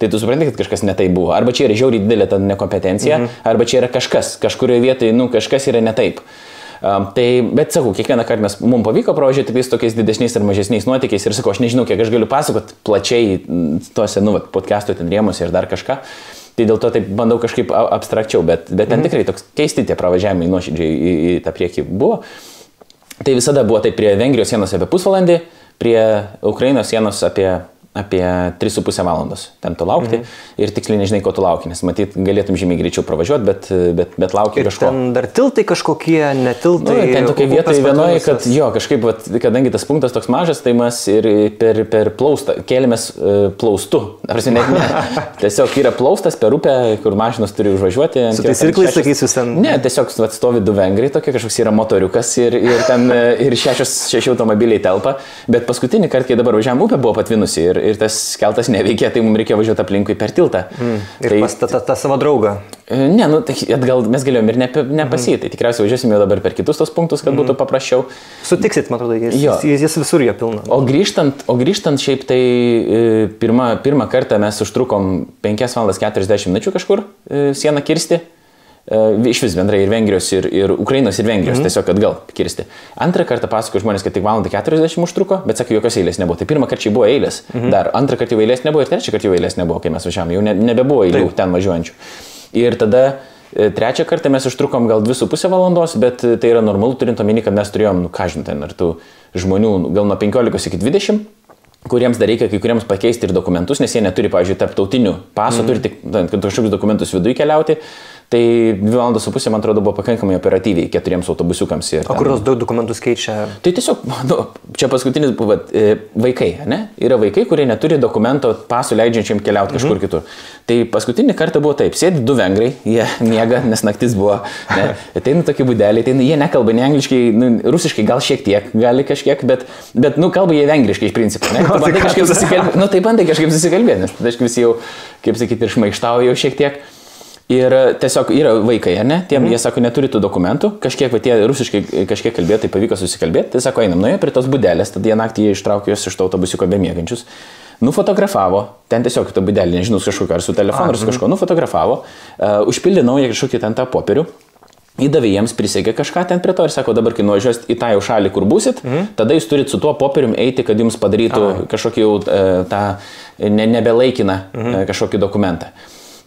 tai tu supranti, kad kažkas netai buvo. Arba čia yra žiauriai didelė ta nekompetencija, mhm. arba čia yra kažkas, kažkurioje vietoje, nu, kažkas yra ne taip. Um, tai, bet sakau, kiekvieną kartą mes, mums pavyko pravažiuoti vis tokiais didesniais ir mažesniais nuotykiais ir sakau, aš nežinau, kiek aš galiu pasakoti plačiai tuose, nu, podcastų ten rėmuose ir dar kažką. Tai dėl to taip bandau kažkaip abstrakčiau, bet, bet ten mm. tikrai toks keisti tie pravažiavimai nuoširdžiai į, į tą priekį buvo. Tai visada buvo taip prie Vengrijos sienos apie pusvalandį, prie Ukrainos sienos apie apie 3,5 valandos ten tu laukti mhm. ir tiksliai nežinai, ko tu lauki, nes matyt, galėtum žymiai greičiau pravažiuoti, bet, bet, bet lauki ir kažko. Ten dar tiltai kažkokie, netiltai. Nu, ten tokia vieta vienoje, kad jo, kažkaip, vat, kadangi tas punktas toks mažas, tai mes ir per, per plaustą kėlėmės uh, plaustu. Ar ne, ne, tiesiog yra plaustas per upę, kur mašinos turi užvažiuoti. Su tais irklais sakysiu ten. Ne, tiesiog vat, stovi du vengrai, tokie kažkoks yra motoriukas ir, ir ten e, ir šešios, šeši automobiliai telpa, bet paskutinį kartą, kai dabar važiavam upę, buvo patvinusi ir, ir tas keltas neveikia, tai mums reikia važiuoti aplinkui per tiltą. Mm. Ir tai, pas tą, savo draugą. E, ne, nu, tai atgal mes galėjom ir nepasį, ne mhm. tai tikriausiai važiuosim jau dabar per kitus tos punktus, kad mm. būtų paprasčiau. Sutiksit, man atrodo, jis, jo. jis, jis visur jo pilna. O grįžtant, o grįžtant šiaip tai e, pirmą, pirmą kartą mes užtrukom 5 val. 40 minučių kažkur e, sieną kirsti. E, iš vis bendrai ir Vengrijos, ir, ir Ukrainos, ir Vengrijos, mm tiesiog atgal kirsti. Antrą kartą pasako žmonės, kad tik valandą 40 užtruko, bet sakai, jokios eilės nebuvo. Tai pirmą kartą buvo eilės, mm dar antrą kartą jau eilės nebuvo ir trečią kartą jau eilės nebuvo, kai mes važiavome, jau ne, nebebuvo eilių Taip. ten važiuojančių. Ir tada e, trečią kartą mes užtrukom gal 2,5 valandos, bet tai yra normalu, turint omeny, kad mes turėjom, nu ką žinai, ten ar tų žmonių gal nuo 15 iki 20 kuriems dar reikia kai kuriems pakeisti ir dokumentus, nes jie neturi, pavyzdžiui, tarptautinių pasų, mm. turi tik, kažkokius dokumentus viduje keliauti, Tai dvi valandos su pusė, man atrodo, buvo pakankamai operatyviai keturiems autobusiukams. O kur tos daug dokumentus keičia? Tai tiesiog, nu, čia paskutinis buvo e, vaikai, ne? Yra vaikai, kurie neturi dokumento pasų leidžiančiam keliauti kažkur mhm. kitur. Tai paskutinį kartą buvo taip, sėdi du vengrai, jie miega, nes naktis buvo, ne? Ateina tokie būdeliai, tai jie nekalba ne angliškai, nu, rusiškai gal šiek tiek, gali kažkiek, bet, bet nu, kalba jie vengriškai iš principo, ne? Tu bandai kažkaip susikalbėti, nu, tai bandai kažkaip susikalbėti, nes, tai aš visi jau, kaip sakyti, ir šmaištauju jau šiek tiek. Ir tiesiog yra vaikai, ne? Tiem, mm. jie sako, neturi tų dokumentų, kažkiek, va, tie rusiškai kažkiek kalbėti, tai pavyko susikalbėti, tai sako, einam, nuėjo prie tos būdelės, tada jie naktį ištraukė juos iš to autobusiuko be mėgančius, nufotografavo, ten tiesiog tą būdelį, nežinau, su kažkokiu, ar su telefonu, ar su kažko, nufotografavo, uh, užpildė naują kažkokį ten tą popierių, įdavė jiems, prisegė kažką ten prie to ir sako, dabar kai nuvažiuosit į tą jau šalį, kur busit, mm. tada jūs turit su tuo popierium eiti, kad jums padarytų Aha. kažkokį jau tą ne, nebelaikiną mm. kažkokį dokumentą.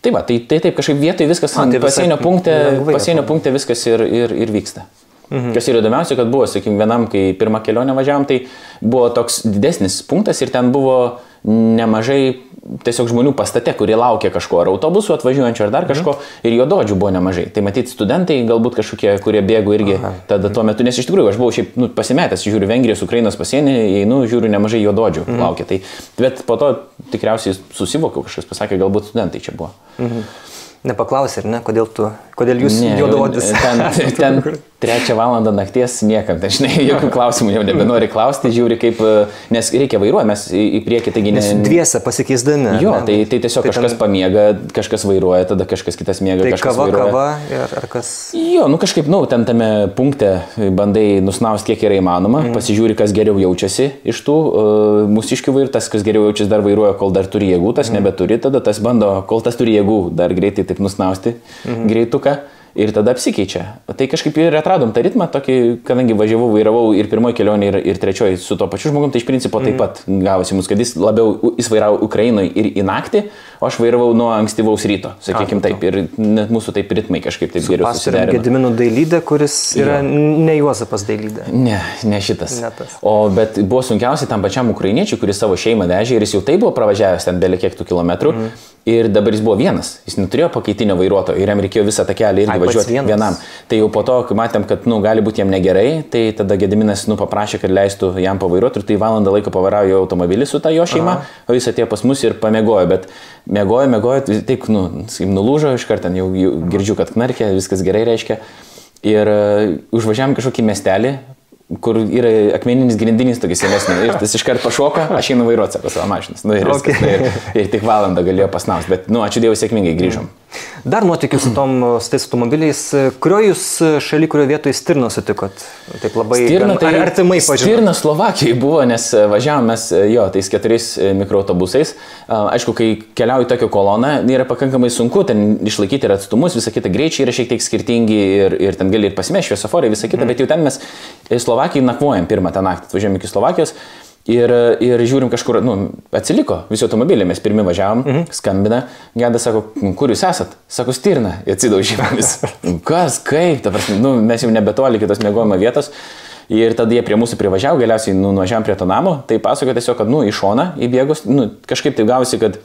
Tai va, tai, tai taip kažkaip vietoj viskas, A, tai pasienio, punkte, pasienio punkte viskas ir, ir, ir vyksta. Mhm. Kas yra įdomiausia, kad buvo, sakykime, vienam, kai pirmą kelionę važiavam, tai buvo toks didesnis punktas ir ten buvo nemažai tiesiog žmonių pastate, kurie laukia kažko, ar autobusų atvažiuojančių, ar dar kažko, mhm. ir jo dodžių buvo nemažai. Tai matyt, studentai galbūt kažkokie, kurie bėgo irgi Aha. tada tuo metu, nes iš tikrųjų aš buvau šiaip nu, pasimetęs, žiūriu Vengrijos, Ukrainos pasienį, einu, žiūriu nemažai jo dodžių mhm. laukia. Tai, bet po to tikriausiai susivokiau, kažkas pasakė, galbūt studentai čia buvo. Mhm. Nepaklausė, ar ne, kodėl, tu, kodėl jūs juododis? Ten, ten trečią valandą nakties niekam, dažnai jokių klausimų jau nebenori klausti, žiūri kaip, nes reikia vairuoti, mes į, priekį, taigi ne. Dviese pasikeisdami. Jo, ne, tai, tai tiesiog tai kažkas ten... pamiega, kažkas vairuoja, tada kažkas kitas miega, tai kažkas kava, vairuoja. Kava, ar, ar kas? Jo, nu kažkaip, nu, ten tame punkte bandai nusnausti, kiek yra įmanoma, mm. pasižiūri, kas geriau jaučiasi iš tų uh, mūsiškių vairuotojų, tas, kas geriau jaučiasi, dar vairuoja, kol dar turi jėgų, tas mm. nebeturi, tada tas bando, kol tas turi jėgų, dar greitai taip nusnausti mhm. greituką ir tada apsikeičia. Tai kažkaip ir atradom tą ritmą, tokį, kadangi važiavau, vairavau ir pirmoji kelionė, ir, ir trečioji su to pačiu žmogum, tai iš principo taip pat gavosi mus, kad jis labiau, jis vairavo Ukrainoje ir į naktį, o aš vairavau nuo ankstyvaus ryto, sakykime taip, ir net mūsų taip ritmai kažkaip taip su geriau susiderino. Gedimino dailydė, kuris yra jo. ne Juozapas dailydė. Ne, ne šitas. Ne tas. o bet buvo sunkiausia tam pačiam ukrainiečiui, kuris savo šeimą vežė ir jis jau taip buvo pravažiavęs ten belie kiek tų kilometrų. Mm. Ir dabar jis buvo vienas, jis neturėjo pakeitinio vairuotojo ir jam reikėjo visą tą kelią irgi Ai, važiuoti vienam. Tai jau po to, kai matėm, kad nu, gali būti jam negerai, tai tada Gediminas nu, paprašė, kad leistų jam pavairuoti ir tai valandą laiko pavaraujo automobilį su ta jo šeima, Aha. o jis atėjo pas mus ir pamiegojo, bet miegojo, miegojo, taip, nu, nulūžo iš karto, jau, jau girdžiu, kad knarkė, viskas gerai reiškia. Ir uh, užvažiavam kažkokį miestelį, kur yra akmeninis grindinis tokis senesnis. Ir tas iškart pašoka, aš einu vairuoti, sako, savo mašinas. Nu, ir, okay. viskas, ir, ir tik valandą galėjo pasnaus. Bet, nu, ačiū Dievui, sėkmingai grįžom. Dar nuotikiu su, tom, su tais automobiliais. Kurio jūs šaly, kurioje vietoje Stirną sutikot? Taip labai Stirna, tai, ar, artimai pažinote? Stirna Slovakijoje buvo, nes važiavom mes jo, tais keturiais mikroautobusais. Aišku, kai keliauji tokią koloną, yra pakankamai sunku ten išlaikyti ir atstumus, visą kitą greičiai yra šiek tiek skirtingi ir, ir ten gali ir pasimešti šviesoforai, visą kitą, mm. bet jau ten mes Slovakijai nakvojam pirmą tą naktį, atvažiuojam iki Slovakijos. Ir, ir žiūrim kažkur, nu, atsiliko visi automobiliai, mes pirmie važiavom, mhm. skambina, Geda sako, kur jūs esat? Sako, stirna, atsidaužymis. Kas, kaip, ta prasme, nu, mes jau nebetoli kitos mėgojimo vietos. Ir tada jie prie mūsų privažiavo, galiausiai nu, nuvažiavom prie to namo, tai pasakojo tiesiog, kad, nu, į šoną įbėgus, nu, kažkaip tai gausi, kad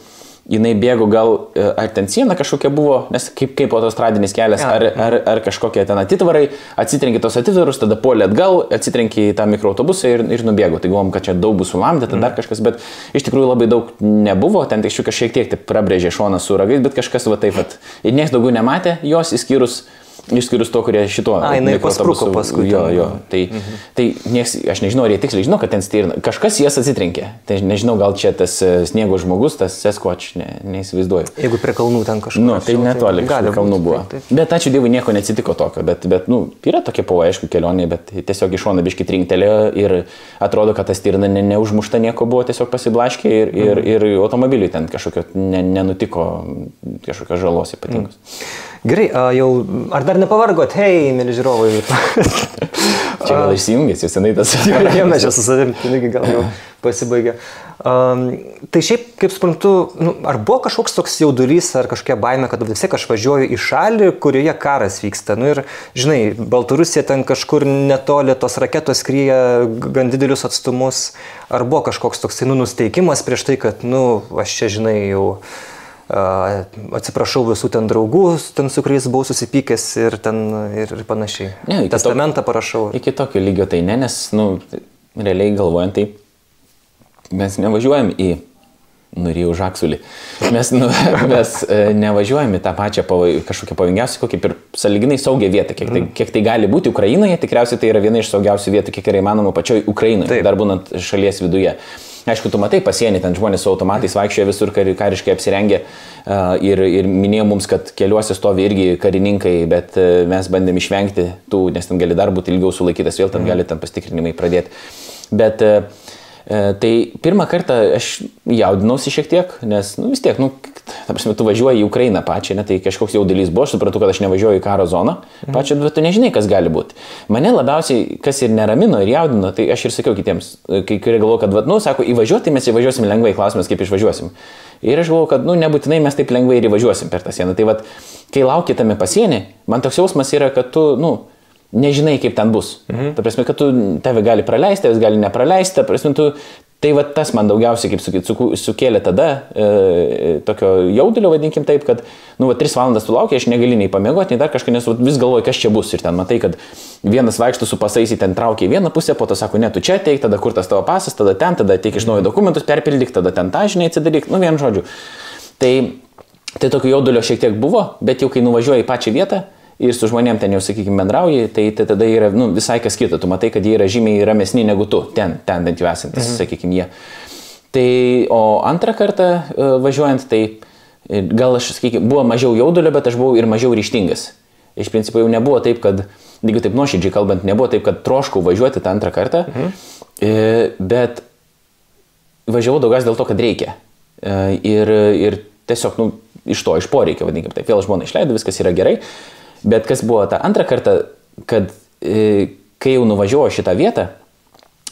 jinai bėgo gal, e, ar ten siena kažkokia buvo, nes kaip, kaip autostradinis kelias, ar, ar, ar kažkokie ten atitvarai, atsitrenki tos atitvarus, tada polė atgal, atsitrenki į tą mikroautobusą ir, ir nubėgo. Tai galvom, kad čia daug bus sulamdyta, mm. dar kažkas, bet iš tikrųjų labai daug nebuvo, ten tik šiek tiek prabrėžė šoną su ragais, bet kažkas va taip pat. Ir niekas daugiau nematė jos, išskyrus Išskyrus to, kurie šituo. A, jinai paspruko paskui. Jo, jo. Tai, mhm. tai nieks, aš nežinau, ar jie tiksliai žino, kad ten stirna. Kažkas jas atsitrenkė. Tai nežinau, gal čia tas e, sniego žmogus, tas Sesquatch, ne, neįsivaizduoju. Jeigu prie kalnų ten kažkas. Nu, tai netoli, gali kalnų buvo. Taip, taip. Bet ačiū Dievui nieko neatsitiko tokio. Bet, bet nu, yra tokie pavojai, aišku, kelionė, bet tiesiog iš šono biški trinktelėjo ir atrodo, kad ta stirna ne, neužmušta nieko buvo, tiesiog pasiblaškė ir, ir, mhm. ir automobiliui ten kažkokio ne, nenutiko kažkokios žalos ypatingos. Mhm. Gerai, jau ar dar nepavargot, hei, mėly žiūrovai. čia gal išsijungęs, jūs senai tas. Jau mes čia su savimi, pinigi gal jau pasibaigė. Um, tai šiaip, kaip suprantu, nu, ar buvo kažkoks toks jaudulys ar kažkokia baime, kad vis tiek aš važiuoju į šalį, kurioje karas vyksta. Nu ir, žinai, Baltarusija ten kažkur netoli tos raketos kryja gan didelius atstumus. Ar buvo kažkoks toks nu, nusteikimas prieš tai, kad, nu, aš čia, žinai, jau atsiprašau visų ten draugų, ten su kuriais buvau susipykęs ir, ten, ir, ir panašiai. Ne, Testamentą to, parašau. Iki tokio lygio tai ne, nes, nu, realiai galvojant, tai mes nevažiuojam į Nurijau žaksulį. Mes, nu, mes e, nevažiuojam į tą pačią pavoj, kažkokią pavojingiausią, kokį ir saliginai saugią vietą. Kiek tai, mhm. kiek tai gali būti Ukrainoje, tikriausiai tai yra viena iš saugiausių vietų, kiek yra įmanoma pačioj Ukrainoje, Taip. dar būnant šalies viduje. Aišku, tu matai pasienį, ten žmonės su automatais vaikščioja visur kariškai apsirengę ir, ir minėjo mums, kad keliuose stovi irgi karininkai, bet mes bandėm išvengti tų, nes ten gali dar būti ilgiau sulaikytas, vėl ten mhm. gali ten pastikrinimai pradėti. Bet tai pirmą kartą aš jaudinausi šiek tiek, nes nu, vis tiek, nu, ta prasme, tu važiuoji į Ukrainą pačią, ne, tai kažkoks jaudulys buvo, aš supratau, kad aš nevažiuoju į karo zoną, mhm. pačią, bet tu nežinai, kas gali būti. Mane labiausiai, kas ir neramino ir jaudino, tai aš ir sakiau kitiems, kai kurie galvoja, kad, va, nu, sako, įvažiuoti, tai mes įvažiuosim lengvai, klausimas, kaip išvažiuosim. Ir aš galvoju, kad, nu, nebūtinai mes taip lengvai ir įvažiuosim per tą sieną. Tai, va, kai laukitame pasienį, man toks jausmas yra, kad tu, nu, nežinai, kaip ten bus. Mhm. Ta prasme, kad tu tave gali praleisti, tavęs gali nepraleisti, ta prasme, tu, tai va tas man daugiausiai, kaip sakyt, sukėlė tada e, tokio jaudulio, vadinkim taip, kad, nu, va, tris valandas tu laukia, aš negaliu nei pamiegoti, nei dar kažką, nes va, vis galvoju, kas čia bus. Ir ten matai, kad vienas vaikšto su pasais, ten traukia į vieną pusę, po to sako, ne, tu čia ateik, tada kur tas tavo pasas, tada ten, tada ateik iš naujo dokumentus, perpildyk, tada ten tą žinai atsidaryk, nu, vien žodžiu. Tai, tai tokio jaudulio šiek tiek buvo, bet jau kai nuvažiuoji į pačią vietą, ir su žmonėm ten jau, sakykime, bendrauji, tai, tai tada yra nu, visai kas kita. Tu matai, kad jie yra žymiai ramesni negu tu, ten, ten bent jau esantis, mhm. sakykime, jie. Tai, o antrą kartą uh, važiuojant, tai e, gal aš, sakykime, buvo mažiau jaudulio, bet aš buvau ir mažiau ryštingas. Iš principo jau nebuvo taip, kad, lygiai taip nuoširdžiai kalbant, nebuvo taip, kad troškau važiuoti tą antrą kartą, mhm. e, bet važiavau daugiausiai dėl to, kad reikia. E, ir, ir tiesiog, nu, iš to, iš poreikio, vadinkime taip, vėl žmona išleido, viskas yra gerai. Bet kas buvo tą antrą kartą, kad e, kai jau nuvažiuoju šitą vietą,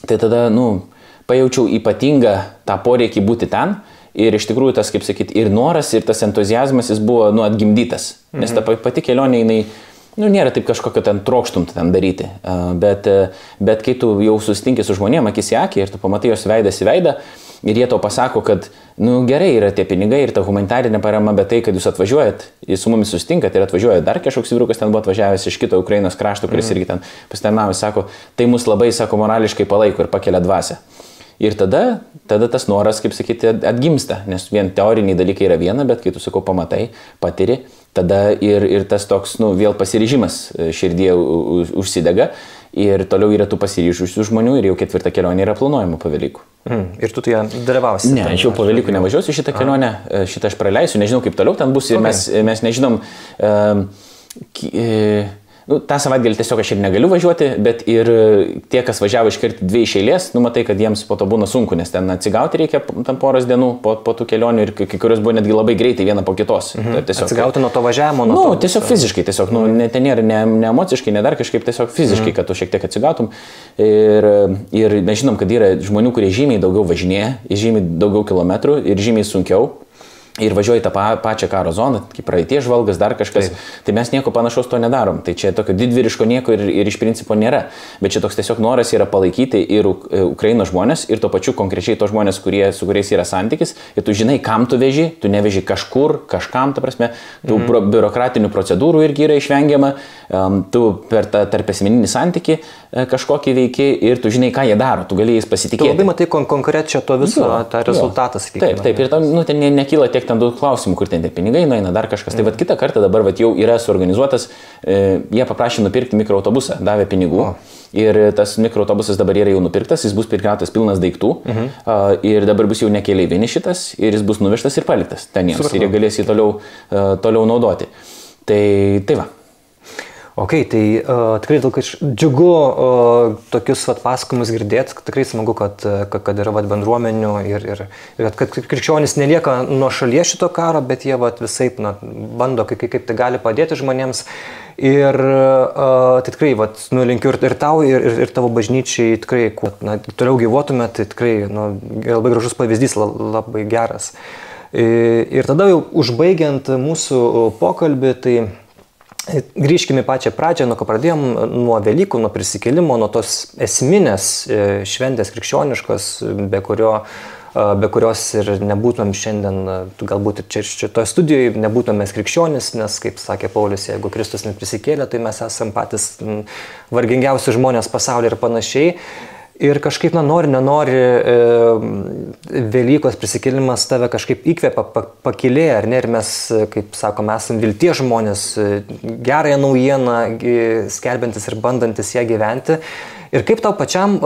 tai tada, nu, pajaučiau ypatingą tą poreikį būti ten. Ir iš tikrųjų tas, kaip sakyt, ir noras, ir tas entuzijazmas, jis buvo, nu, atgimdytas. Mhm. Nes ta pati kelionė, jinai, nu, nėra taip kažkokio ten trokštum ten daryti. Bet, bet kai tu jau susitinkė su žmonėm akis į akį ir tu pamatai jos veidas į veidą, ir jie to pasako, kad, nu gerai, yra tie pinigai ir ta humanitarinė parama, bet tai, kad jūs atvažiuojat, jūs su mumis sustinkat ir atvažiuojat dar kažkoks vyrukas ten buvo atvažiavęs iš kito Ukrainos krašto, kuris mm. irgi ten pasitarnavo, sako, tai mus labai, sako, morališkai palaiko ir pakelia dvasę. Ir tada, tada tas noras, kaip sakyti, atgimsta, nes vien teoriniai dalykai yra viena, bet kai tu, sakau, pamatai, patiri, tada ir, ir tas toks, nu, vėl pasiryžimas e, širdie užsidega Ir toliau yra tų pasiryžusių žmonių ir jau ketvirta kelionė yra planuojama po Velykų. Mm. Ir tu ją dalyvausi? Ne, aš jau po Velykų nevažiuosiu šitą kelionę, A. šitą aš praleisiu, nežinau kaip toliau ten bus ir okay. mes, mes nežinom. Uh, nu, tą savaitgalį tiesiog aš ir negaliu važiuoti, bet ir tie, kas važiavo iškirti dvi iš eilės, nu matai, kad jiems po to būna sunku, nes ten atsigauti reikia tam poros dienų po, po tų kelionių ir kai kurios buvo netgi labai greitai viena po kitos. Mhm. Tai tiesiog, atsigauti nuo to važiavimo, nuo... Nu, to... tiesiog fiziškai, tiesiog, nu, ne, ten nėra ne, ne emociškai, ne dar kažkaip, tiesiog fiziškai, mhm. kad tu šiek tiek atsigautum. Ir, ir mes žinom, kad yra žmonių, kurie žymiai daugiau važinėja, žymiai daugiau kilometrų ir žymiai sunkiau ir važiuoji tą pa, pačią karo zoną, kaip praeitie žvalgas, dar kažkas, Taip. tai mes nieko panašaus to nedarom. Tai čia tokio didvyriško nieko ir, ir iš principo nėra. Bet čia toks tiesiog noras yra palaikyti ir e, Ukrainos žmonės, ir to pačiu konkrečiai to žmonės, kurie, su kuriais yra santykis, ir tu žinai, kam tu veži, tu neveži kažkur, kažkam, ta prasme, tų mhm. biurokratinių procedūrų irgi yra išvengiama, um, tu per tą tarp esmeninį santyki uh, kažkokį veiki ir tu žinai, ką jie daro, tu gali jais pasitikėti. Tu labai matai kon konkrečią to viso, jo, tą rezultatą, sakykime. Taip, taip, ir tam, nu, ten nekyla tiek ten daug klausimų, kur ten tie pinigai nueina, dar kažkas. Mm. Tai vad kitą kartą dabar vat, jau yra suorganizuotas, e, jie paprašė nupirkti mikroautobusą, davė pinigų. O. Ir tas mikroautobusas dabar yra jau nupirktas, jis bus pirktas pilnas daiktų mhm. uh, ir dabar bus jau nekeliaivinis šitas ir jis bus nuvežtas ir paliktas ten jiems Supratau. ir jie galės jį toliau, uh, toliau naudoti. Tai, tai va, Ok, tai uh, tikrai daug džiugu uh, tokius vat, pasakojimus girdėti, tikrai smagu, kad, kad, kad yra vat, bendruomenių ir, ir, ir kad krikščionys nelieka nuo šalies šito karo, bet jie vat, visai na, bando, kaip, kaip tai gali padėti žmonėms. Ir uh, tai tikrai, vat, nu, linkiu ir, ir tau, ir, ir, ir tavo bažnyčiai, tikrai, kuo na, toliau gyvotume, tai tikrai nu, labai gražus pavyzdys, labai geras. Ir tada jau užbaigiant mūsų pokalbį, tai Grįžkime pačią pradžią, nuo ko pradėjom, nuo Velykų, nuo prisikėlimo, nuo tos esminės e, šventės krikščioniškos, be, kurio, e, be kurios ir nebūtumėm šiandien, e, galbūt ir čia šitoje studijoje nebūtumėm mes krikščionis, nes, kaip sakė Paulius, jeigu Kristus neprisikėlė, tai mes esame patys vargingiausi žmonės pasaulyje ir panašiai. Ir kažkaip, na, nori, nenori, e, Velykos prisikėlimas tave kažkaip įkvėpia, pa, pakilėja, ar ne? Ir mes, kaip sakome, esame vilties žmonės, gerąją naujieną, skelbiantis ir bandantis ją gyventi. Ir kaip tau pačiam,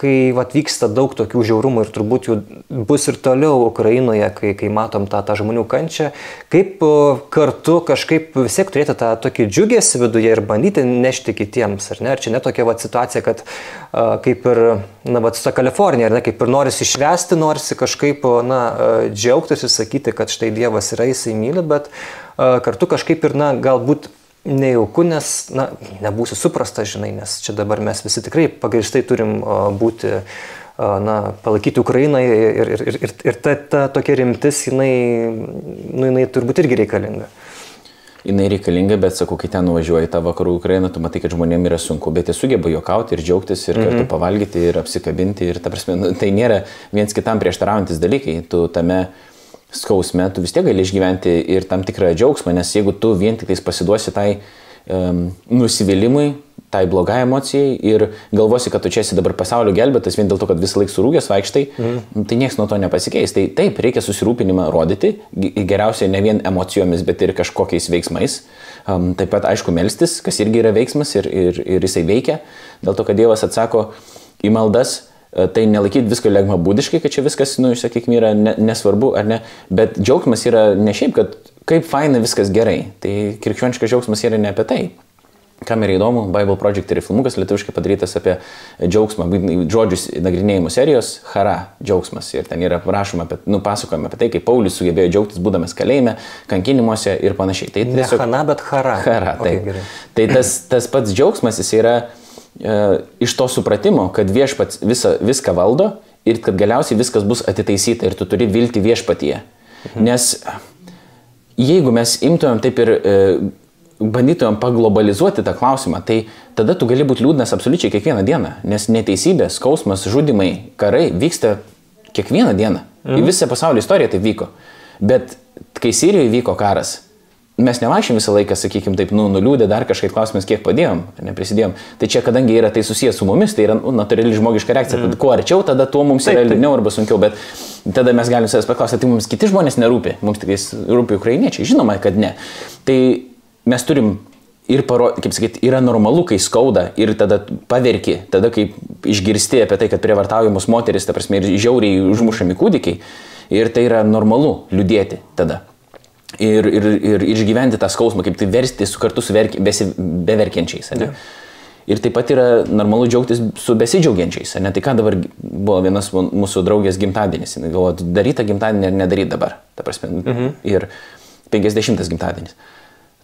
kai vat, vyksta daug tokių žiaurumų ir turbūt jų bus ir toliau Ukrainoje, kai, kai matom tą, tą žmonių kančią, kaip kartu kažkaip vis tiek turėti tą tokį džiugėsi viduje ir bandyti nešti kitiems, ar ne? Ar čia netokia vat, situacija, kad kaip ir, na, vat, su Kalifornija, ar ne, kaip ir norisi išvesti, norisi kažkaip, na, džiaugtis ir sakyti, kad štai Dievas yra, jisai myli, bet kartu kažkaip ir, na, galbūt nejauku, nes, na, nebūsiu suprastas, žinai, nes čia dabar mes visi tikrai pagristai turim būti, na, palaikyti Ukrainą ir, ir, ir, ir, ta, ta tokia rimtis, jinai, nu, jinai turbūt irgi reikalinga. Jinai reikalinga, bet sakau, kai ten nuvažiuoji tą vakarų Ukrainą, tu matai, kad žmonėms yra sunku, bet jie sugeba juokauti ir džiaugtis ir kartu mm -hmm. pavalgyti ir apsikabinti ir ta prasme, nu, tai nėra viens kitam prieštaraujantis dalykai. Tu tame skausme, tu vis tiek gali išgyventi ir tam tikrą džiaugsmą, nes jeigu tu vien tik tais pasiduosi tai um, nusivylimui, tai blogai emocijai ir galvosi, kad tu čia esi dabar pasaulio gelbėtas vien dėl to, kad visą laiką surūgęs vaikštai, mm. tai niekas nuo to nepasikeis. Tai taip, reikia susirūpinimą rodyti, geriausiai ne vien emocijomis, bet ir kažkokiais veiksmais. Um, taip pat, aišku, melstis, kas irgi yra veiksmas ir, ir, ir jisai veikia, dėl to, kad Dievas atsako į maldas tai nelaikyti visko lengva būdiškai, kad čia viskas, nu, sakykime, yra ne, nesvarbu ar ne, bet džiaugsmas yra ne šiaip, kad kaip faina viskas gerai. Tai krikščioniškas džiaugsmas yra ne apie tai. Kam yra įdomu, Bible Project yra filmukas lietuviškai padarytas apie džiaugsmą, žodžius nagrinėjimų serijos, Hara džiaugsmas. Ir ten yra rašoma, apie, nu, pasakojama apie tai, kaip Paulius sugebėjo džiaugtis būdamas kalėjime, kankinimuose ir panašiai. Tai tiesiog... Ne Hana, bet Hara. Hara, tai. Okay, gerai. tai tas, tas pats džiaugsmas, jis yra e, iš to supratimo, kad viešpats visa, viską valdo ir kad galiausiai viskas bus atitaisyta ir tu turi vilti viešpatyje. Mhm. Nes jeigu mes imtumėm taip ir e, bandytumėm paglobalizuoti tą klausimą, tai tada tu gali būti liūdnas absoliučiai kiekvieną dieną, nes neteisybė, skausmas, žudimai, karai vyksta kiekvieną dieną. Mhm. Į visą pasaulio istoriją tai vyko. Bet kai Sirijoje vyko karas, mes nevaikščiam visą laiką, sakykime, taip, nu, nuliūdę, dar kažkaip klausimas, kiek padėjom, neprisidėjom. Tai čia, kadangi yra tai susijęs su mumis, tai yra nu, natūrali žmogiška reakcija. Mm. Kuo arčiau, tada tuo mums taip, yra liūdniau arba sunkiau, bet tada mes galim savęs paklausti, tai mums kiti žmonės nerūpi, mums tik rūpi ukrainiečiai. Žinoma, kad ne. Tai mes turim ir, paro, kaip sakyti, yra normalu, kai skauda ir tada paverki, tada kai išgirsti apie tai, kad prievartaujamos moteris, ta prasme, ir žiauriai užmušami kūdikiai. Ir tai yra normalu liūdėti tada. Ir, ir, ir išgyventi tą skausmą, kaip tai versti su kartu su verki, besi, beverkiančiais. Ne? Ir taip pat yra normalu džiaugtis su besidžiaugiančiais. Ne? Tai ką dabar buvo vienas mūsų draugės gimtadienis. Jis galvoja, daryti gimtadienį ar nedaryti dabar. Ta prasme, mhm. Ir 50 gimtadienis.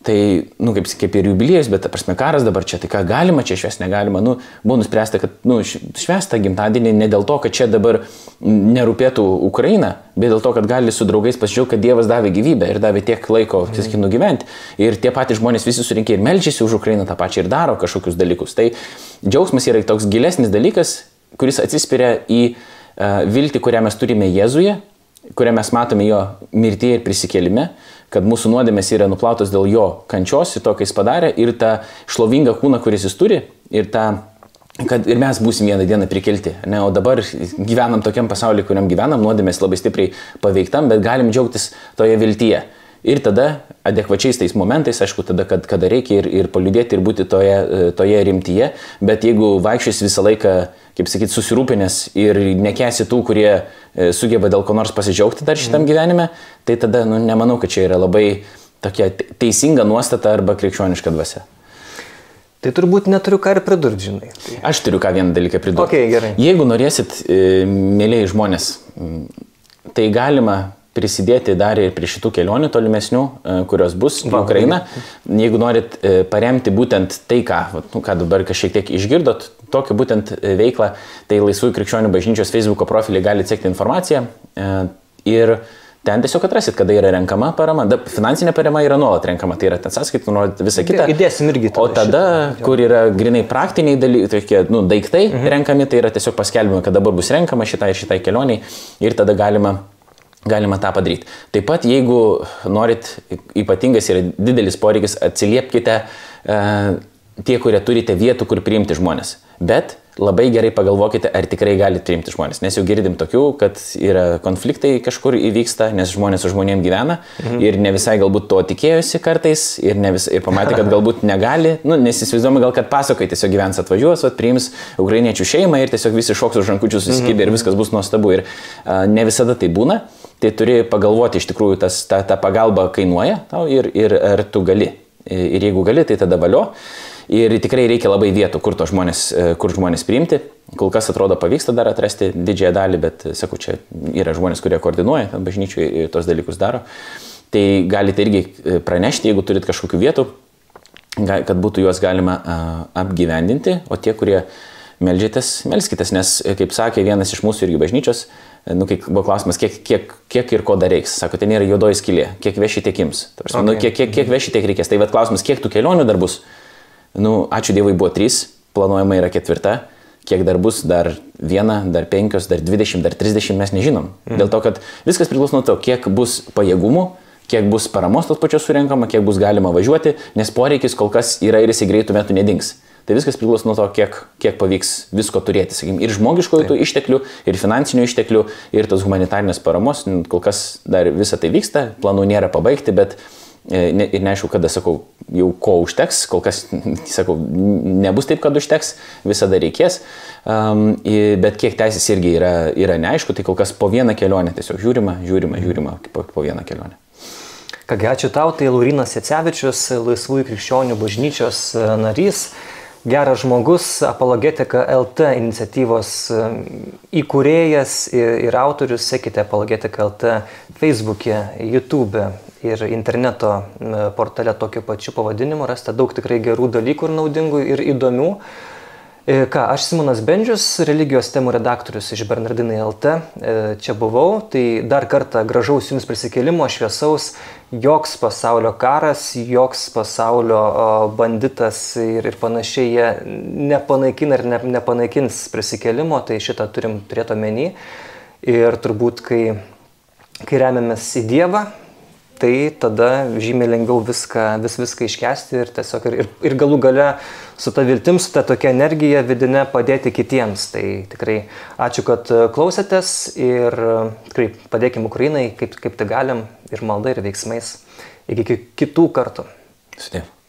Tai, nu, kaip, kaip ir jubiliejus, bet, prasme, karas dabar čia, tai ką galima čia švęsti, negalima. Nu, buvo nuspręsta, kad, nu, švęsta gimtadienį ne dėl to, kad čia dabar nerūpėtų Ukraina, bet dėl to, kad gali su draugais pasidžiaugti, kad Dievas davė gyvybę ir davė tiek laiko, mhm. sakykime, nugyventi. Ir tie patys žmonės visi surinkė ir melžiasi už Ukrainą tą pačią ir daro kažkokius dalykus. Tai džiaugsmas yra toks gilesnis dalykas, kuris atsispiria į uh, viltį, kurią mes turime Jėzuje, kurią mes matome jo mirtyje ir prisikėlime kad mūsų nuodėmės yra nuplautos dėl jo kančios ir to, ką jis padarė, ir tą šlovingą kūną, kuris jis turi, ir tą kad ir mes būsim vieną dieną prikelti. Ne, o dabar gyvenam tokiam pasauliu, kuriam gyvenam, nuodėmės labai stipriai paveiktam, bet galim džiaugtis toje viltyje. Ir tada adekvačiais tais momentais, aišku, tada, kad, kada reikia ir, ir paliudėti ir būti toje, toje rimtyje, bet jeigu vaikščiais visą laiką, kaip sakyti, susirūpinęs ir nekesi tų, kurie e, sugeba dėl ko nors pasidžiaugti dar šitam mhm. gyvenime, tai tada, nu, nemanau, kad čia yra labai tokia teisinga nuostata arba krikščioniška dvasia. Tai turbūt neturiu ką ir pridurti, žinai. Tai... Aš turiu ką vieną dalyką pridurti. Okay, gerai. Jeigu norėsit, e, mėlyjei žmonės, tai galima prisidėti dar ir prie šitų kelionių tolimesnių, e, kurios bus į Ukrainą. Jeigu norit e, paremti būtent tai, ką, nu, ką dabar kažkiek tiek išgirdot, tokią būtent e, veiklą, tai Laisvųjų krikščionių bažnyčios Facebook profilį galite sekti informaciją. Ir Ten tiesiog atrasit, kada yra renkama parama. Da, finansinė parama yra nuolat renkama, tai yra ten sąskaitų, nuolat visą kitą. Įdėsim irgi. O tada, šitą, kur yra grinai praktiniai dalykai, tokie, nu, daiktai mhm. renkami, tai yra tiesiog paskelbima, kad dabar bus renkama šitai, šitai kelioniai ir tada galima galima tą padaryti. Taip pat, jeigu norit, ypatingas yra didelis poreikis, atsiliepkite e, tie, kurie turite vietų, kur priimti žmonės. Bet labai gerai pagalvokite, ar tikrai galite priimti žmonės. Nes jau girdim tokių, kad yra konfliktai kažkur įvyksta, nes žmonės su žmonėm gyvena mhm. ir ne visai galbūt to tikėjosi kartais ir, vis, ir pamatė, kad galbūt negali, nu, nes įsivaizduoju gal, kad pasakai tiesiog gyvens atvažiuos, vat, priims ukrainiečių šeimą ir tiesiog visi šoks už rankučių susikibė mhm. ir viskas bus nuostabu. Ir a, ne visada tai būna, tai turi pagalvoti iš tikrųjų, tas, ta, ta pagalba kainuoja tau ir, ir ar tu gali. Ir jeigu gali, tai tada valio. Ir tikrai reikia labai vietų, kur, žmonės, e, kur žmonės priimti. Kol kas atrodo pavyksta dar atrasti didžiąją dalį, bet, e, sakau, čia yra žmonės, kurie koordinuoja bažnyčių ir tos dalykus daro. Tai galite irgi e, pranešti, jeigu turit kažkokių vietų, kad būtų juos galima apgyvendinti, o tie, kurie melžytės, melskitės, nes, kaip sakė vienas iš mūsų irgi bažnyčios, nu, kai buvo klausimas, kiek, kiek, kiek ir ko dar reiks, sako, ten yra juodoji skylė, kiek veši tiek ims. Okay. Nu, kiek, kiek, kiek veši tiek reikės. Tai vad klausimas, kiek tų kelionių dar bus. Nu, ačiū Dievui buvo trys, planuojama yra ketvirta. Kiek dar bus, dar viena, dar penkios, dar dvidešimt, dar trisdešimt mes nežinom. Mhm. Dėl to, kad viskas priklauso nuo to, kiek bus pajėgumų, kiek bus paramos tos pačios surinkama, kiek bus galima važiuoti, nes poreikis kol kas yra ir jisai greitų metų nedings. Tai viskas priklauso nuo to, kiek, kiek pavyks visko turėti, sakykim, ir žmogiškojų išteklių, ir finansinių išteklių, ir tos humanitarinės paramos. Kol kas dar visa tai vyksta, planų nėra pabaigti, bet E, ne, ir neaišku, kada, sakau, jau ko užteks, kol kas, sakau, nebus taip, kad užteks, visada reikės, um, bet kiek teisės irgi yra, yra neaišku, tai kol kas po vieną kelionę tiesiog žiūrima, žiūrima, žiūrima po, po vieną kelionę. Kągi, ačiū tau, tai Laurinas Jacevičius, Laisvųjų krikščionių bažnyčios e, narys geras žmogus, apologetika LT iniciatyvos įkūrėjas ir autorius, sekite apologetika LT Facebook'e, YouTube'e ir interneto portale tokiu pačiu pavadinimu, rasite daug tikrai gerų dalykų ir naudingų ir įdomių. E, ką, aš Simonas Bendžius, religijos temų redaktorius iš Bernardinai LT, e, čia buvau, tai dar kartą gražaus jums prisikėlimo, šviesaus, joks pasaulio karas, joks pasaulio banditas ir, ir panašiai jie nepanaikina ir ne, nepanaikins prisikėlimo, tai šitą turim turėti omeny. Ir turbūt, kai, kai remiamės į Dievą, tai tada žymiai lengviau viską, vis viską iškesti ir tiesiog ir, ir, ir galų gale su ta viltim, su ta tokia energija vidinė padėti kitiems. Tai tikrai ačiū, kad klausėtės ir tikrai padėkim Ukrainai, kaip, kaip tai galim ir malda ir veiksmais. Iki kitų kartų. Sudėv.